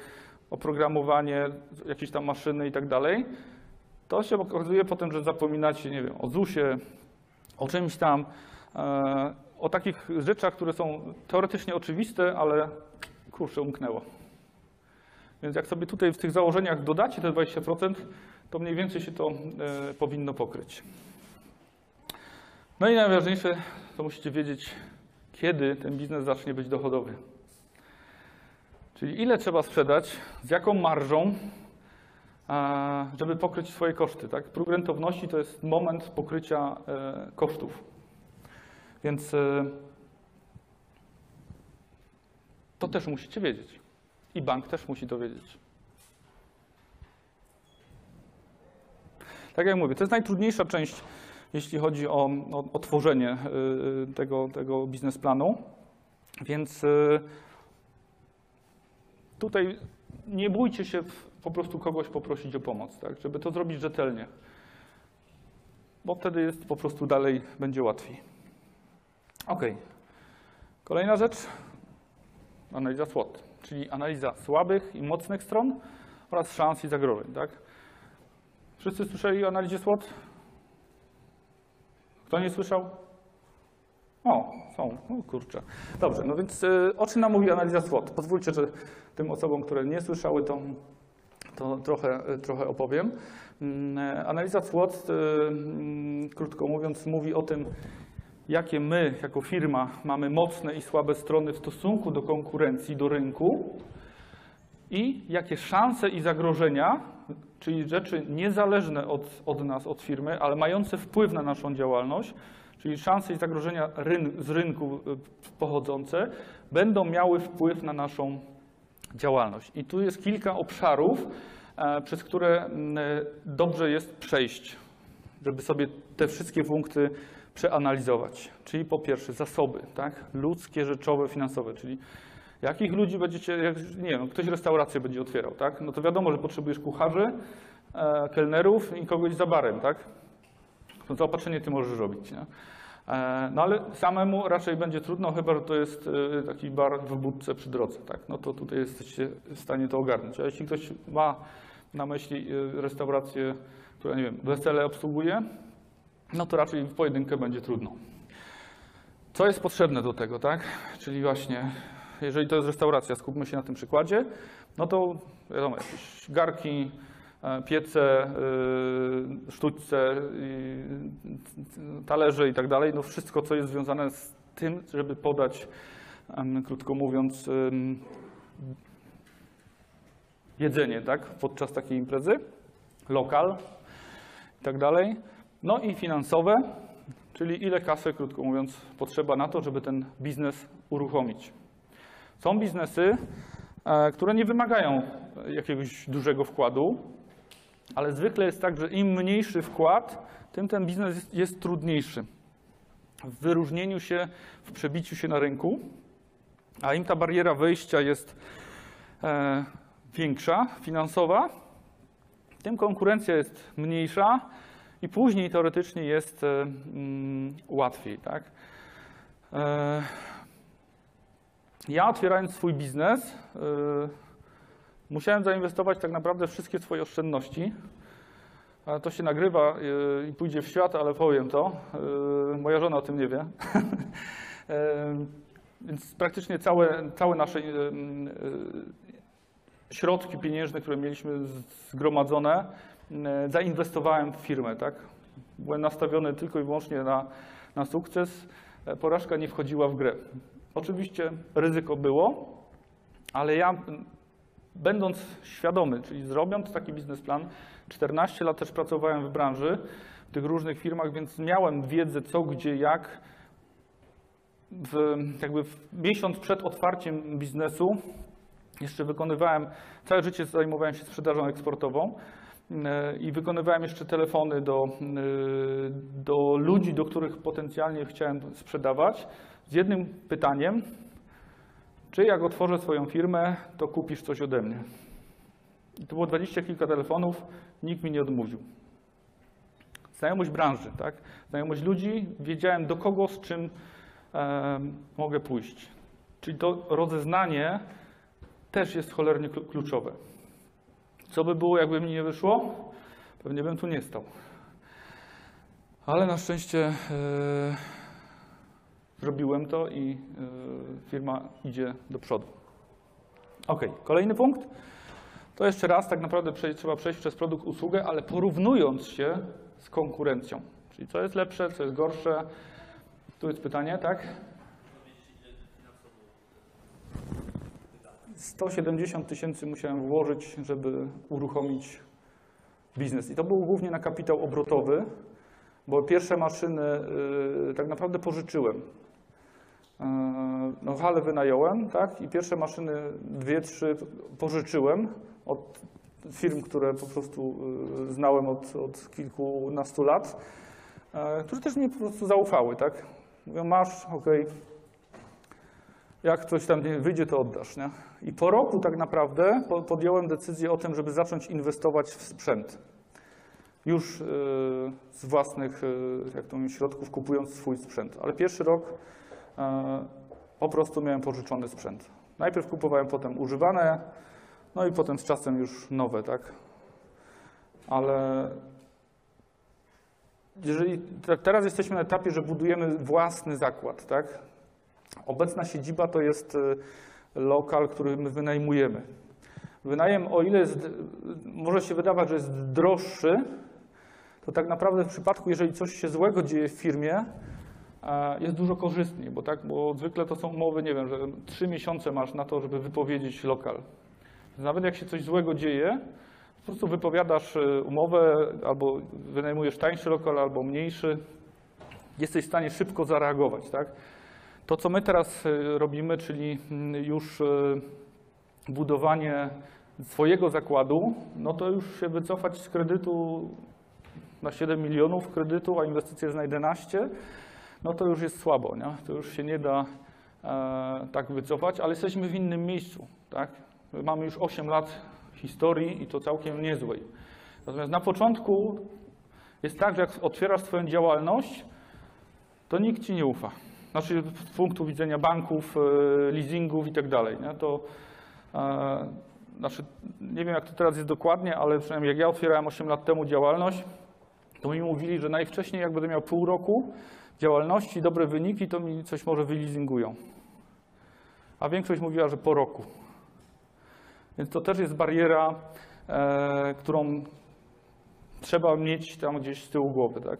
oprogramowanie, jakieś tam maszyny i tak dalej, to się okazuje potem, że zapominacie, nie wiem, o ZUS-ie, o czymś tam, e, o takich rzeczach, które są teoretycznie oczywiste, ale kurczę, umknęło. Więc jak sobie tutaj w tych założeniach dodacie te 20%, to mniej więcej się to e, powinno pokryć. No i najważniejsze, to musicie wiedzieć, kiedy ten biznes zacznie być dochodowy. Czyli ile trzeba sprzedać, z jaką marżą, żeby pokryć swoje koszty. Tak? Próg rentowności to jest moment pokrycia e, kosztów. Więc e, to też musicie wiedzieć. I bank też musi to wiedzieć. Tak jak mówię, to jest najtrudniejsza część, jeśli chodzi o, o, o tworzenie y, tego, tego biznesplanu. Więc y, tutaj nie bójcie się po prostu kogoś poprosić o pomoc, tak, żeby to zrobić rzetelnie. Bo wtedy jest po prostu dalej będzie łatwiej. Ok. Kolejna rzecz. Analiza SWOT, czyli analiza słabych i mocnych stron oraz szans i zagrożeń. Tak? Wszyscy słyszeli o analizie SWOT? Kto nie słyszał? O, są. O kurczę. Dobrze, no więc y, o czym nam mówi analiza SWOT? Pozwólcie, że tym osobom, które nie słyszały, to, to trochę, y, trochę opowiem. Mm, e, Analiza SWOT, mm, krótko mówiąc, mówi o tym, jakie my jako firma mamy mocne i słabe strony w stosunku do konkurencji, do rynku i jakie szanse i zagrożenia, czyli rzeczy niezależne od, od nas, od firmy, ale mające wpływ na naszą działalność, czyli szanse i zagrożenia ryn, z rynku y, pochodzące, będą miały wpływ na naszą działalność. I tu jest kilka obszarów, e, przez które e, dobrze jest przejść, żeby sobie te wszystkie punkty przeanalizować. Czyli po pierwsze zasoby, tak? ludzkie, rzeczowe, finansowe, czyli jakich ludzi będziecie, jak, nie wiem, ktoś restaurację będzie otwierał, tak? no to wiadomo, że potrzebujesz kucharzy, e, kelnerów i kogoś za barem, tak? To zaopatrzenie ty możesz robić, nie? E, No ale samemu raczej będzie trudno, chyba że to jest e, taki bar w budce przy drodze, tak? No to tutaj jesteście w stanie to ogarnąć. A jeśli ktoś ma na myśli e, restaurację, która, nie wiem, wesele obsługuje, no to raczej w pojedynkę będzie trudno. Co jest potrzebne do tego, tak? Czyli właśnie, jeżeli to jest restauracja, skupmy się na tym przykładzie, no to wiadomo, jakieś garki, e, piece, y, sztućce, talerze i tak dalej, no wszystko, co jest związane z tym, żeby podać, krótko mówiąc, jedzenie, tak? Podczas takiej imprezy, lokal i tak dalej. No i finansowe, czyli ile kasy, krótko mówiąc, potrzeba na to, żeby ten biznes uruchomić. Są biznesy, e, które nie wymagają jakiegoś dużego wkładu, ale zwykle jest tak, że im mniejszy wkład, tym ten biznes jest, jest trudniejszy w wyróżnieniu się, w przebiciu się na rynku, a im ta bariera wejścia jest e, większa, finansowa, tym konkurencja jest mniejsza i później teoretycznie jest e, mm, łatwiej. Tak? E, ja otwierając swój biznes, e, musiałem zainwestować tak naprawdę wszystkie swoje oszczędności. To się nagrywa i pójdzie w świat, ale powiem to. Moja żona o tym nie wie. Więc praktycznie całe, całe nasze środki pieniężne, które mieliśmy zgromadzone, zainwestowałem w firmę. Tak? Byłem nastawiony tylko i wyłącznie na, na sukces. E, Porażka nie wchodziła w grę. Oczywiście ryzyko było, ale ja będąc świadomy, czyli zrobiąc taki biznesplan, 14 lat też pracowałem w branży, w tych różnych firmach, więc miałem wiedzę co, gdzie, jak. W, jakby w miesiąc przed otwarciem biznesu jeszcze wykonywałem, całe życie zajmowałem się sprzedażą eksportową e, i wykonywałem jeszcze telefony do, e, do ludzi, do których potencjalnie chciałem sprzedawać z jednym pytaniem, czy jak otworzę swoją firmę, to kupisz coś ode mnie. I to było dwadzieścia kilka telefonów, nikt mi nie odmówił. Znajomość branży, tak? Znajomość ludzi, wiedziałem do kogo, z czym e, mogę pójść. Czyli to rozeznanie też jest cholernie klu- kluczowe. Co by było, jakby mi nie wyszło? Pewnie bym tu nie stał. Ale na szczęście e, zrobiłem to i e, firma idzie do przodu. Ok, kolejny punkt. To jeszcze raz, tak naprawdę trzeba przejść przez produkt, usługę, ale porównując się z konkurencją. Czyli co jest lepsze, co jest gorsze. Tu jest pytanie, tak? 170 tysięcy musiałem włożyć, żeby uruchomić biznes. I to był głównie na kapitał obrotowy, bo pierwsze maszyny y, tak naprawdę pożyczyłem. Y, No, halę wynająłem, tak? I pierwsze maszyny, dwie, trzy pożyczyłem od firm, które po prostu y, znałem od, od kilkunastu lat, e, które też mi po prostu zaufały, tak? Mówią, masz, okej, jak coś tam wyjdzie, to oddasz, nie? I po roku tak naprawdę po- podjąłem decyzję o tym, żeby zacząć inwestować w sprzęt. Już y, z własnych, y, jak to mówię, środków kupując swój sprzęt. Ale pierwszy rok e, po prostu miałem pożyczony sprzęt. Najpierw kupowałem potem używane, no i potem z czasem już nowe, tak? Ale jeżeli te- teraz jesteśmy na etapie, że budujemy własny zakład, tak? Obecna siedziba to jest y, lokal, który my wynajmujemy. Wynajem, o ile jest, może się wydawać, że jest droższy, to tak naprawdę w przypadku, jeżeli coś się złego dzieje w firmie, jest dużo korzystniej, bo tak, bo zwykle to są umowy, nie wiem, że trzy miesiące masz na to, żeby wypowiedzieć lokal. Nawet jak się coś złego dzieje, po prostu wypowiadasz e, umowę, albo wynajmujesz tańszy lokal, albo mniejszy, jesteś w stanie szybko zareagować, tak? To, co my teraz e, robimy, czyli mm, już e, budowanie swojego zakładu, no to już się wycofać z kredytu na 7 milionów kredytu, a inwestycja jest na 11, no to już jest słabo, nie? To już się nie da e, tak wycofać, ale jesteśmy w innym miejscu, tak? My mamy już 8 lat historii i to całkiem niezłej. Natomiast na początku jest tak, że jak otwierasz swoją działalność, to nikt ci nie ufa. Znaczy z punktu widzenia banków, e, leasingów i tak dalej? To e, znaczy, nie wiem jak to teraz jest dokładnie, ale przynajmniej jak ja otwierałem 8 lat temu działalność, to mi mówili, że najwcześniej jak będę miał pół roku działalności, dobre wyniki, to mi coś może wyleasingują. A większość mówiła, że po roku. Więc to też jest bariera, e, którą trzeba mieć tam gdzieś z tyłu głowy, tak?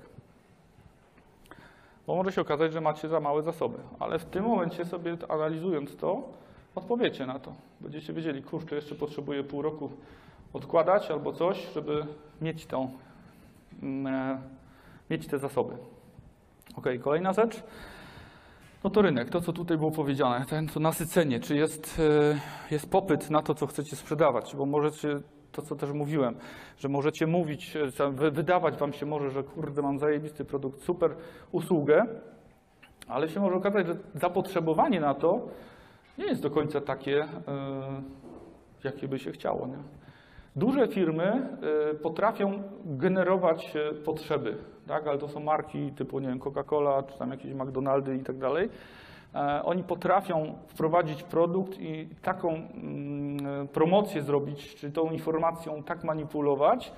Bo może się okazać, że macie za małe zasoby, ale w tym momencie sobie analizując to, odpowiecie na to. Będziecie wiedzieli, kurczę, jeszcze potrzebuję pół roku odkładać albo coś, żeby mieć tą, mm, e, mieć te zasoby. Ok, kolejna rzecz. No to rynek, to co tutaj było powiedziane, ten, to nasycenie, czy jest, e, jest popyt na to, co chcecie sprzedawać, bo możecie, to co też mówiłem, że możecie mówić, e, wydawać wam się może, że kurde, mam zajebisty produkt, super usługę, ale się może okazać, że zapotrzebowanie na to nie jest do końca takie, e, jakie by się chciało. Nie? Duże firmy e, potrafią generować potrzeby, tak? ale to są marki typu nie wiem, Coca-Cola, czy tam jakieś McDonaldy i tak dalej. E, Oni potrafią wprowadzić produkt i taką mm, promocję zrobić, czy tą informacją tak manipulować,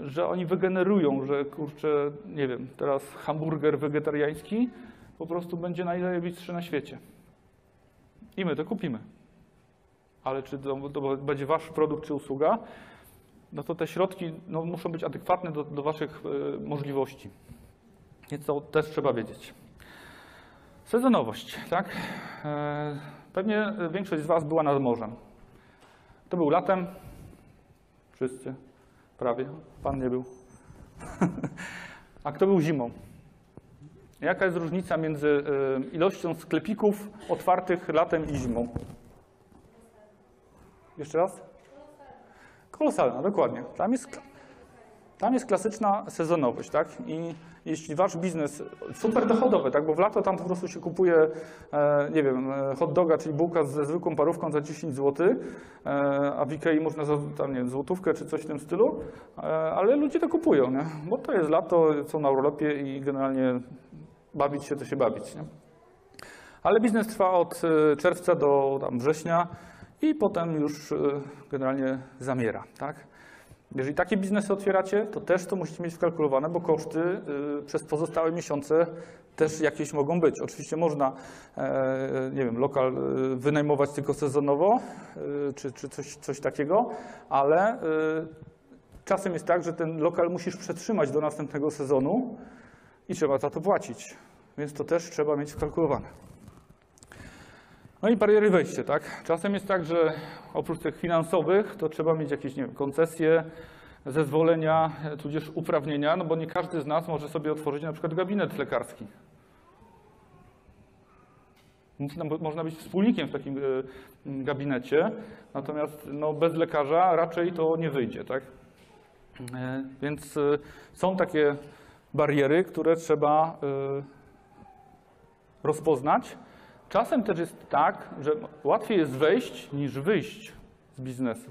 że oni wygenerują, że kurczę, nie wiem, teraz hamburger wegetariański po prostu będzie najlepszy na świecie. I my to kupimy. Ale czy to, to będzie wasz produkt czy usługa, no to te środki no, muszą być adekwatne do, do waszych e, możliwości. Więc to też trzeba wiedzieć. Sezonowość, tak? E, pewnie większość z was była nad morzem. To był latem. Wszyscy. Prawie. Pan nie był. A kto był zimą? Jaka jest różnica między e, ilością sklepików otwartych latem i zimą? Jeszcze raz? Kolosalna, dokładnie. Tam jest, tam jest klasyczna sezonowość, tak? I jeśli wasz biznes, super dochodowy, tak? Bo w lato tam po prostu się kupuje, e, nie wiem, e, hot doga, czyli bułka ze zwykłą parówką za 10 zł, e, a w Ikei można za tam, nie wiem, złotówkę czy coś w tym stylu, ale ludzie to kupują, nie? Bo to jest lato, są na urlopie i generalnie bawić się to się bawić, nie? Ale biznes trwa od czerwca do września i potem już generalnie zamiera, tak? Jeżeli takie biznesy otwieracie, to też to musicie mieć wkalkulowane, bo koszty y, przez pozostałe miesiące też jakieś mogą być. Oczywiście można, e, nie wiem, lokal y, wynajmować tylko sezonowo, y, czy, czy coś, coś takiego, ale czasem jest tak, że ten lokal musisz przetrzymać do następnego sezonu i trzeba za to płacić. Więc to też trzeba mieć wkalkulowane. No i bariery wejścia, tak? Czasem jest tak, że oprócz tych finansowych, to trzeba mieć jakieś, nie wiem, koncesje, zezwolenia, tudzież uprawnienia, no bo nie każdy z nas może sobie otworzyć na przykład gabinet lekarski. Można, można być wspólnikiem w takim e, gabinecie, natomiast no, bez lekarza raczej to nie wyjdzie, tak? E, Więc e, są takie bariery, które trzeba e, rozpoznać. Czasem też jest tak, że łatwiej jest wejść niż wyjść z biznesu.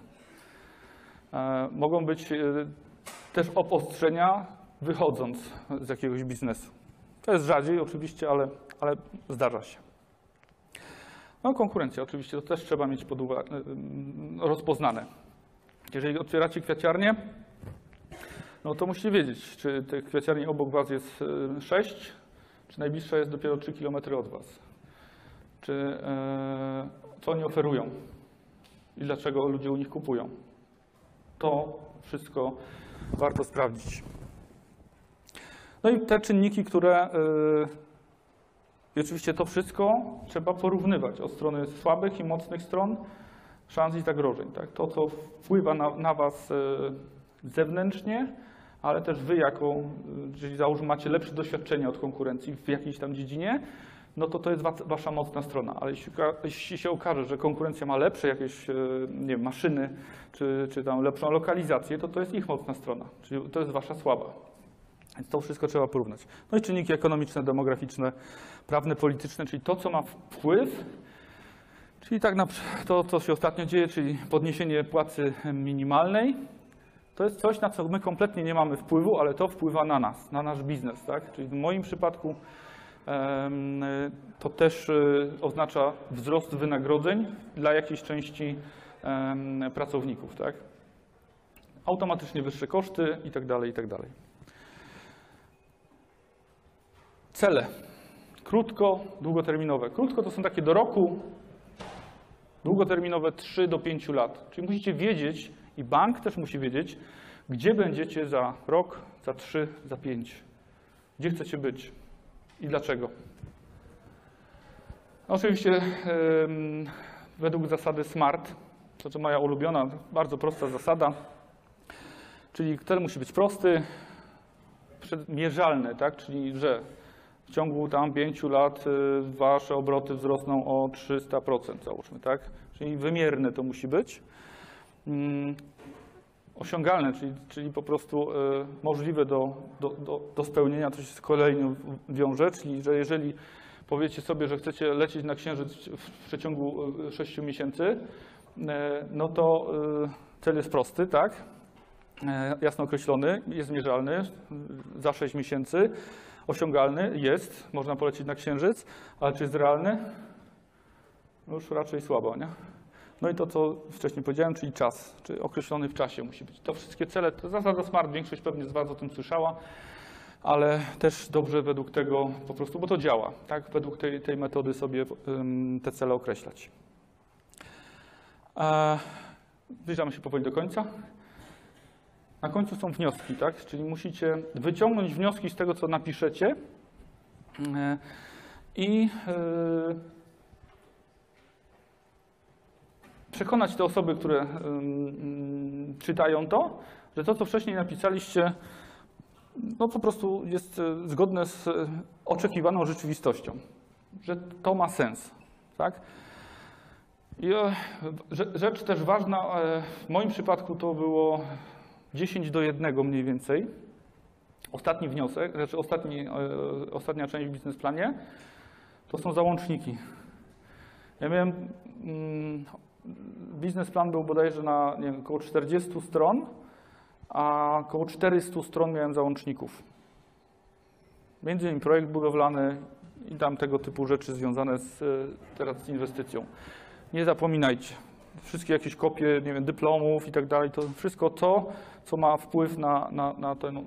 E, Mogą być e, też obostrzenia wychodząc z jakiegoś biznesu. To jest rzadziej oczywiście, ale, ale zdarza się. No konkurencja oczywiście, to też trzeba mieć pod uwagę, rozpoznane. Jeżeli otwieracie kwiaciarnię, no to musicie wiedzieć, czy tych kwiaciarni obok Was jest 6, czy najbliższa jest dopiero 3 km od Was. Czy e, co oni oferują i dlaczego ludzie u nich kupują. To wszystko warto sprawdzić. No i te czynniki, które y, i oczywiście to wszystko trzeba porównywać od strony słabych i mocnych stron, szans i zagrożeń. Tak? To, co wpływa na, na Was y, zewnętrznie, ale też Wy jako, jeżeli załóżmy macie lepsze doświadczenie od konkurencji w jakiejś tam dziedzinie, no to to jest wa- Wasza mocna strona. Ale jeśli, się okaże, że konkurencja ma lepsze jakieś y, nie wiem, maszyny, czy, czy tam lepszą lokalizację, to to jest ich mocna strona, czyli to jest Wasza słaba. Więc to wszystko trzeba porównać. No i czynniki ekonomiczne, demograficzne, prawne, polityczne, czyli to, co ma wpływ, czyli tak na, to, co się ostatnio dzieje, czyli podniesienie płacy minimalnej, to jest coś, na co my kompletnie nie mamy wpływu, ale to wpływa na nas, na nasz biznes. Tak? Czyli w moim przypadku to też y, oznacza wzrost wynagrodzeń dla jakiejś części pracowników. Tak? Automatycznie wyższe koszty i tak tak dalej. Cele. Krótko, długoterminowe. Krótko to są takie do roku, długoterminowe 3 do 5 lat. Czyli musicie wiedzieć i bank też musi wiedzieć, gdzie będziecie za rok, za 3, za 5. Gdzie chcecie być i dlaczego. Oczywiście według zasady SMART, to co moja ulubiona, bardzo prosta zasada, czyli cel musi być prosty, mierzalny, tak? czyli że w ciągu tam 5 lat y, wasze obroty wzrosną o 300%, załóżmy, tak? Czyli wymierne to musi być. Osiągalne, czyli, czyli po prostu y, możliwe do, do, do, do spełnienia, to się z kolejnym wiąże, czyli że jeżeli powiecie sobie, że chcecie lecieć na Księżyc w przeciągu 6 miesięcy, y, no to cel jest prosty, tak? E, jasno określony, jest mierzalny za 6 miesięcy, osiągalny jest, można polecieć na Księżyc, ale czy jest realny? No już raczej słabo, nie? No i to, co wcześniej powiedziałem, czyli czas, czy określony w czasie musi być. To wszystkie cele, to zasada SMART, większość pewnie z Was o tym słyszała, ale też dobrze według tego po prostu, bo to działa, tak? Według tej, tej metody sobie te cele określać. E, zbliżamy się powoli do końca. Na końcu są wnioski, tak? Czyli musicie wyciągnąć wnioski z tego, co napiszecie e, i e, przekonać te osoby, które czytają to, że to, co wcześniej napisaliście, no po prostu jest e, zgodne z e, oczekiwaną rzeczywistością, że to ma sens, tak? I e, rze- rzecz też ważna, w moim przypadku to było 10 do 1 mniej więcej. Ostatni wniosek, znaczy ostatni, ostatnia część w biznesplanie, to są załączniki. Ja miałem, mm, biznesplan był bodajże na nie około 40 stron, a około 400 stron miałem załączników. Między innymi projekt budowlany i tam tego typu rzeczy związane z, e, teraz z inwestycją. Nie zapominajcie, wszystkie jakieś kopie, nie wiem, dyplomów i tak dalej, to wszystko to, co ma wpływ na, na, na, ten,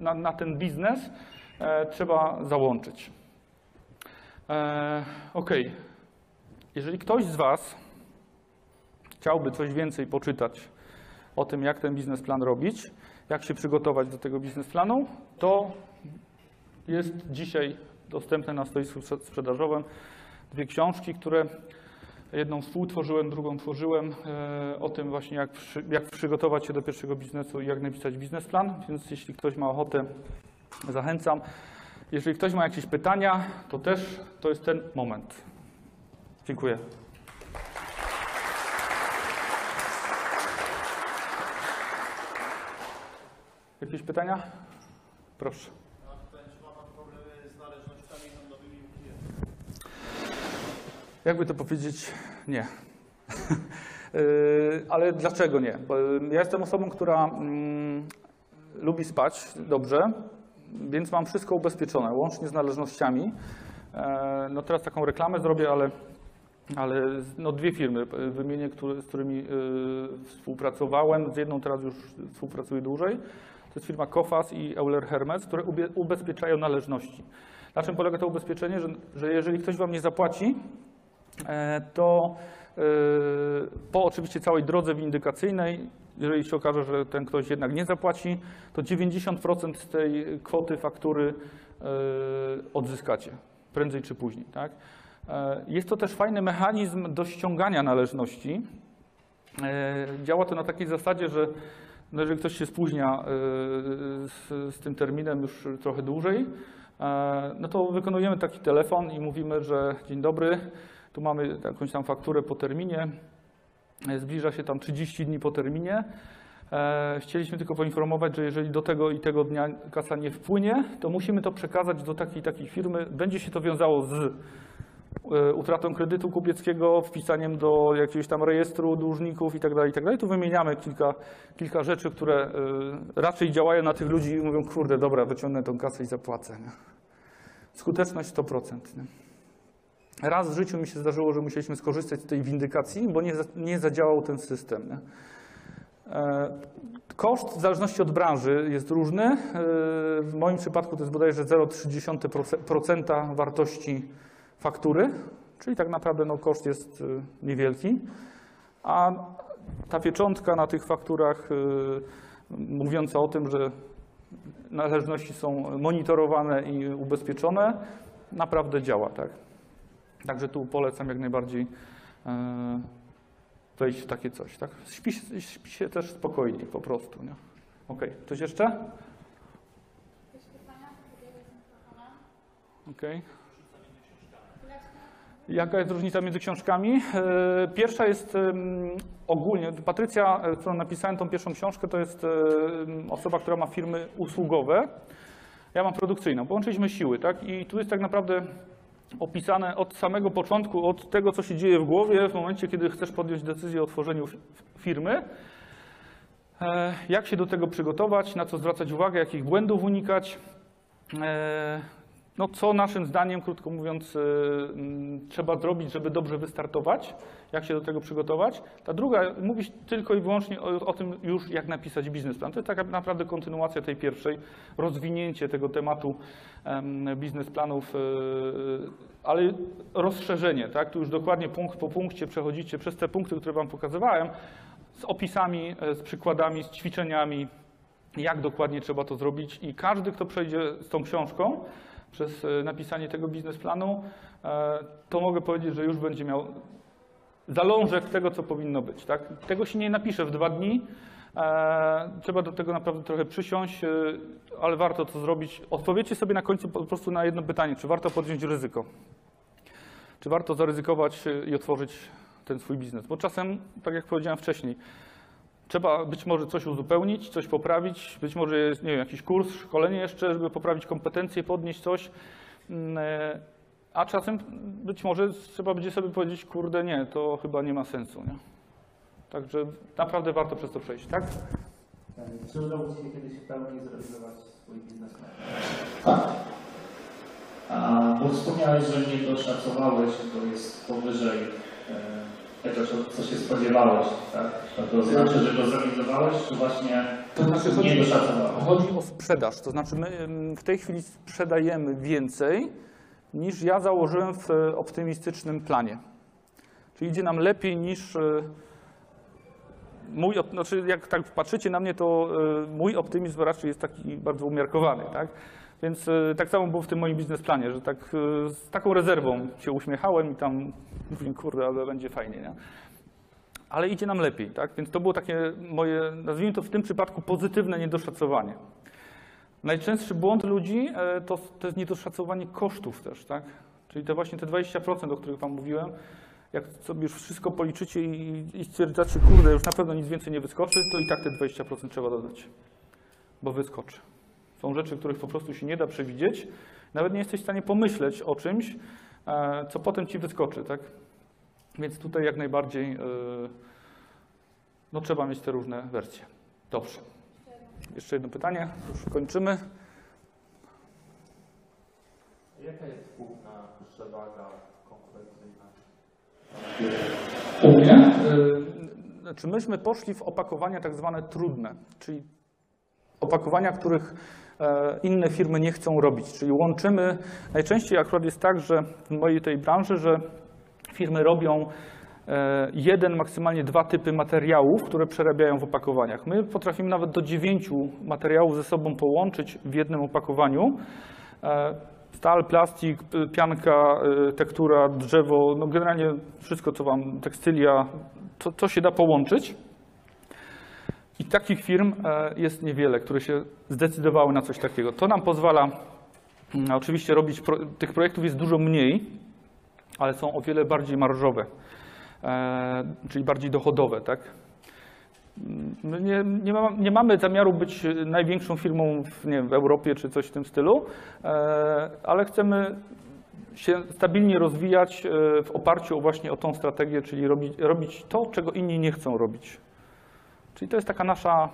na, na ten biznes, e, trzeba załączyć. E, ok. Jeżeli ktoś z Was chciałby coś więcej poczytać o tym, jak ten biznesplan robić, jak się przygotować do tego biznesplanu, to jest dzisiaj dostępne na stoisku sprzedażowym dwie książki, które Jedną współtworzyłem, drugą tworzyłem e, o tym właśnie, jak, przy, jak przygotować się do pierwszego biznesu i jak napisać biznesplan. Więc jeśli ktoś ma ochotę, zachęcam. Jeżeli ktoś ma jakieś pytania, to też to jest ten moment. Dziękuję. Jakieś pytania? Proszę. Jakby to powiedzieć, nie. Yy, Ale dlaczego nie? Bo ja jestem osobą, która mm, lubi spać dobrze, więc mam wszystko ubezpieczone, łącznie z należnościami. E, No teraz taką reklamę zrobię, ale, ale no dwie firmy wymienię, z którymi współpracowałem. Z jedną teraz już współpracuję dłużej. To jest firma Kofas i Euler Hermes, które ubezpieczają należności. Na czym polega to ubezpieczenie? Że, że jeżeli ktoś Wam nie zapłaci, e, to e, po oczywiście całej drodze windykacyjnej, jeżeli się okaże, że ten ktoś jednak nie zapłaci, to 90% z tej kwoty faktury e, odzyskacie, prędzej czy później. Tak? Jest to też fajny mechanizm do ściągania należności. Działa to na takiej zasadzie, że no jeżeli ktoś się spóźnia e, z, z tym terminem już trochę dłużej, e, no to wykonujemy taki telefon i mówimy, że dzień dobry, tu mamy jakąś tam fakturę po terminie, e, zbliża się tam 30 dni po terminie. Chcieliśmy tylko poinformować, że jeżeli do tego i tego dnia kasa nie wpłynie, to musimy to przekazać do takiej takiej firmy. Będzie się to wiązało z utratą kredytu kupieckiego, wpisaniem do jakiegoś tam rejestru dłużników i tak dalej, i tak. Tu wymieniamy kilka, kilka rzeczy, które e, raczej działają na tych ludzi i mówią, kurde, dobra, wyciągnę tą kasę i zapłacę. Nie? Skuteczność 100%. Nie? Raz w życiu mi się zdarzyło, że musieliśmy skorzystać z tej windykacji, bo nie, nie zadziałał ten system. Nie? E, Koszt w zależności od branży jest różny. E, W moim przypadku to jest bodajże 0,3% wartości faktury, czyli tak naprawdę no, koszt jest y, niewielki, a ta pieczątka na tych fakturach y, mówiąca o tym, że należności są monitorowane i ubezpieczone, naprawdę działa. Tak? Także tu polecam jak najbardziej e, wejść w takie coś. Tak? Śpi, śpi się też spokojniej po prostu. Nie? Okej, coś jeszcze? Jakieś pytania? Podbiegać z mikrofonem. Okej. Jaka jest różnica między książkami? E, Pierwsza jest ogólnie, Patrycja, e, którą napisałem tą pierwszą książkę, to jest em, osoba, która ma firmy usługowe. Ja mam produkcyjną. Połączyliśmy siły, tak? I tu jest tak naprawdę opisane od samego początku, od tego, co się dzieje w głowie w momencie, kiedy chcesz podjąć decyzję o tworzeniu fi- firmy. E, Jak się do tego przygotować, na co zwracać uwagę, jakich błędów unikać. No, co naszym zdaniem, krótko mówiąc, y, mm, trzeba zrobić, żeby dobrze wystartować, jak się do tego przygotować. Ta druga mówi tylko i wyłącznie o, o tym już, jak napisać biznesplan. To jest taka naprawdę kontynuacja tej pierwszej, rozwinięcie tego tematu em, biznesplanów, y, ale rozszerzenie, tak? Tu już dokładnie punkt po punkcie przechodzicie przez te punkty, które Wam pokazywałem, z opisami, e, z przykładami, z ćwiczeniami, jak dokładnie trzeba to zrobić i każdy, kto przejdzie z tą książką przez e, napisanie tego biznesplanu, e, to mogę powiedzieć, że już będzie miał zalążek tego, co powinno być. Tak? Tego się nie napisze w dwa dni. E, Trzeba do tego naprawdę trochę przysiąść, ale warto to zrobić. Odpowiedzcie sobie na końcu po prostu na jedno pytanie, czy warto podjąć ryzyko? Czy warto zaryzykować i otworzyć ten swój biznes? Bo czasem, tak jak powiedziałem wcześniej, Trzeba być może coś uzupełnić, coś poprawić, być może jest, nie wiem, jakiś kurs, szkolenie jeszcze, żeby poprawić kompetencje, podnieść coś. Mm, e, A czasem być może trzeba będzie sobie powiedzieć, kurde, nie, to chyba nie ma sensu. Nie? Także naprawdę warto przez to przejść, tak? Czy udało Ci się kiedyś w pełni zrealizować swój biznesplan? Tak. A, bo wspomniałeś, że nie doszacowałeś, to jest powyżej e, tego, co, się spodziewałeś, tak? To, to znaczy, że go zrealizowałeś, czy właśnie To znaczy nie doszacowałeś? chodzi o sprzedaż, to znaczy my w tej chwili sprzedajemy więcej niż ja założyłem w e, optymistycznym planie. Czyli idzie nam lepiej niż e, mój, znaczy jak tak patrzycie na mnie, to e, mój optymizm raczej jest taki bardzo umiarkowany, tak? Więc e, tak samo było w tym moim biznesplanie, że tak e, z taką rezerwą się uśmiechałem i tam mówię, kurde, ale będzie fajnie, nie? ale idzie nam lepiej, tak? Więc to było takie moje, nazwijmy to w tym przypadku pozytywne niedoszacowanie. Najczęstszy błąd ludzi e, to, to jest niedoszacowanie kosztów też, tak? Czyli te właśnie te 20%, o których Wam mówiłem, Jak sobie już wszystko policzycie i, i stwierdzacie, kurde, już na pewno nic więcej nie wyskoczy, to i tak te 20% trzeba dodać, bo wyskoczy. Są rzeczy, których po prostu się nie da przewidzieć. Nawet nie jesteś w stanie pomyśleć o czymś, e, co potem ci wyskoczy, tak? Więc tutaj jak najbardziej e, no, trzeba mieć te różne wersje. Dobrze. Jeszcze jedno pytanie, już kończymy. Jaka jest główna przewaga konkurencyjna? U mnie? Znaczy myśmy poszli w opakowania tak zwane trudne, czyli opakowania, których inne firmy nie chcą robić. Czyli łączymy, najczęściej akurat jest tak, że w mojej tej branży, że firmy robią e, jeden, maksymalnie dwa typy materiałów, które przerabiają w opakowaniach. My potrafimy nawet do dziewięciu materiałów ze sobą połączyć w jednym opakowaniu. E, Stal, plastik, pianka, tektura, drzewo, no generalnie wszystko, co wam, tekstylia, to się da połączyć. I takich firm e, jest niewiele, które się zdecydowały na coś takiego. To nam pozwala mm, oczywiście robić, tych projektów jest dużo mniej, ale są o wiele bardziej marżowe, e, czyli bardziej dochodowe, tak? My nie, nie, ma, nie mamy zamiaru być największą firmą w, wiem, w Europie czy coś w tym stylu, e, ale chcemy się stabilnie rozwijać w oparciu właśnie o tą strategię, czyli robić, robić to, czego inni nie chcą robić. Czyli to jest taka nasza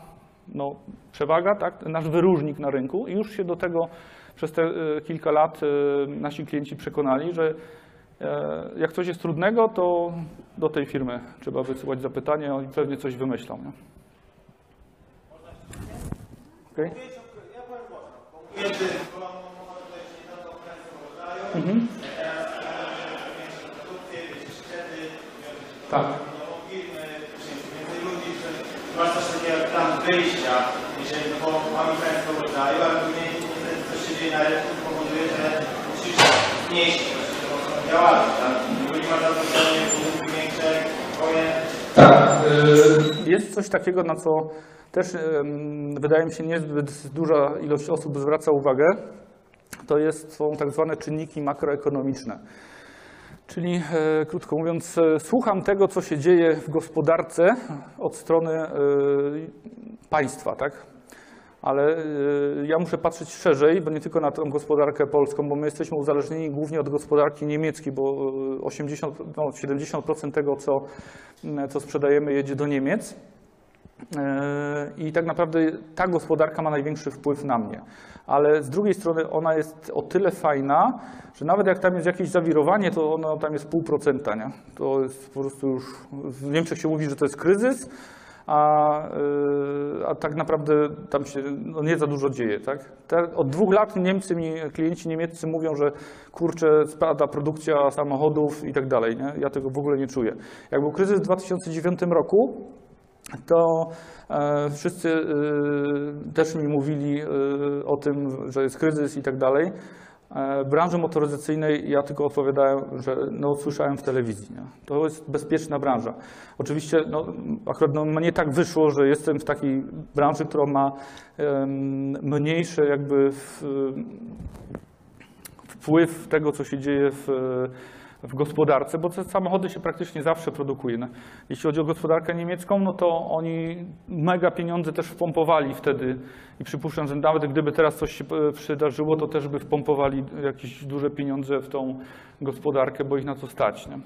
no, przewaga, tak? nasz wyróżnik na rynku i już się do tego przez te e, kilka lat e, nasi klienci przekonali, że e, jak coś jest trudnego, to do tej firmy trzeba wysyłać zapytanie, oni pewnie coś wymyślą. Nie? Okay. Ja powiem mocno. Konkujemy to jeśli na to okresy rodzaju, Mhm. teraz większe produkcje, większe szkody, Tak. nową firmy, więcej ludzi, że masz też takie jak plan wyjścia, jeżeli no bo mamy państwo rodzaju, ale później niestety coś się dzieje na rynku, powoduje, że musisz znieść tą działalność, tak? Jeżeli masz zaproszenie większe, twoje Tak. y, Jest coś takiego, na co też wydaje mi się niezbyt duża ilość osób zwraca uwagę. To jest, są tak zwane czynniki makroekonomiczne. Czyli e, krótko mówiąc, e, słucham tego, co się dzieje w gospodarce od strony e, państwa, tak? Ale ja muszę patrzeć szerzej, bo nie tylko na tą gospodarkę polską, bo my jesteśmy uzależnieni głównie od gospodarki niemieckiej, bo e, 80, no 70% tego, co, co sprzedajemy, jedzie do Niemiec. E, I tak naprawdę ta gospodarka ma największy wpływ na mnie. Ale z drugiej strony ona jest o tyle fajna, że nawet jak tam jest jakieś zawirowanie, to ono tam jest pół procenta. Nie? To jest po prostu już. W Niemczech się mówi, że to jest kryzys, a, e, a tak naprawdę tam się no nie za dużo dzieje. Tak? Te, od dwóch lat Niemcy mi, klienci niemieccy mówią, że kurczę, spada produkcja samochodów i tak dalej. Nie? Ja tego w ogóle nie czuję. Jak był kryzys w 2009 roku, to e, wszyscy e, też mi mówili e, o tym, że jest kryzys i tak dalej. Branży motoryzacyjnej ja tylko odpowiadałem, że no, słyszałem w telewizji. Nie? To jest bezpieczna branża. Oczywiście no, akurat no, mnie tak wyszło, że jestem w takiej branży, która ma em, mniejsze jakby w, wpływ tego, co się dzieje w, w gospodarce, bo te samochody się praktycznie zawsze produkuje. No, Jeśli chodzi o gospodarkę niemiecką, no to oni mega pieniądze też wpompowali wtedy i przypuszczam, że nawet gdyby teraz coś się e, przydarzyło, to też by wpompowali jakieś duże pieniądze w tą gospodarkę, bo ich na to stać. Nie?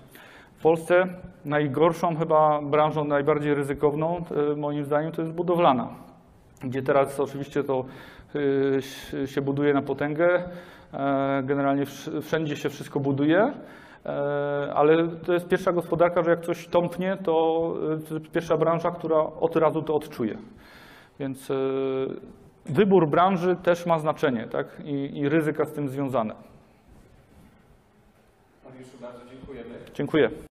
W Polsce najgorszą chyba branżą, najbardziej ryzykowną, e, moim zdaniem, to jest budowlana gdzie teraz oczywiście to y, się buduje na potęgę. E, Generalnie wsz- wszędzie się wszystko buduje, e, ale to jest pierwsza gospodarka, że jak coś tąpnie, to jest pierwsza branża, która od razu to odczuje. Więc y, wybór branży też ma znaczenie tak? I, i ryzyka z tym związane. Mariuszu, bardzo dziękujemy. Dziękuję.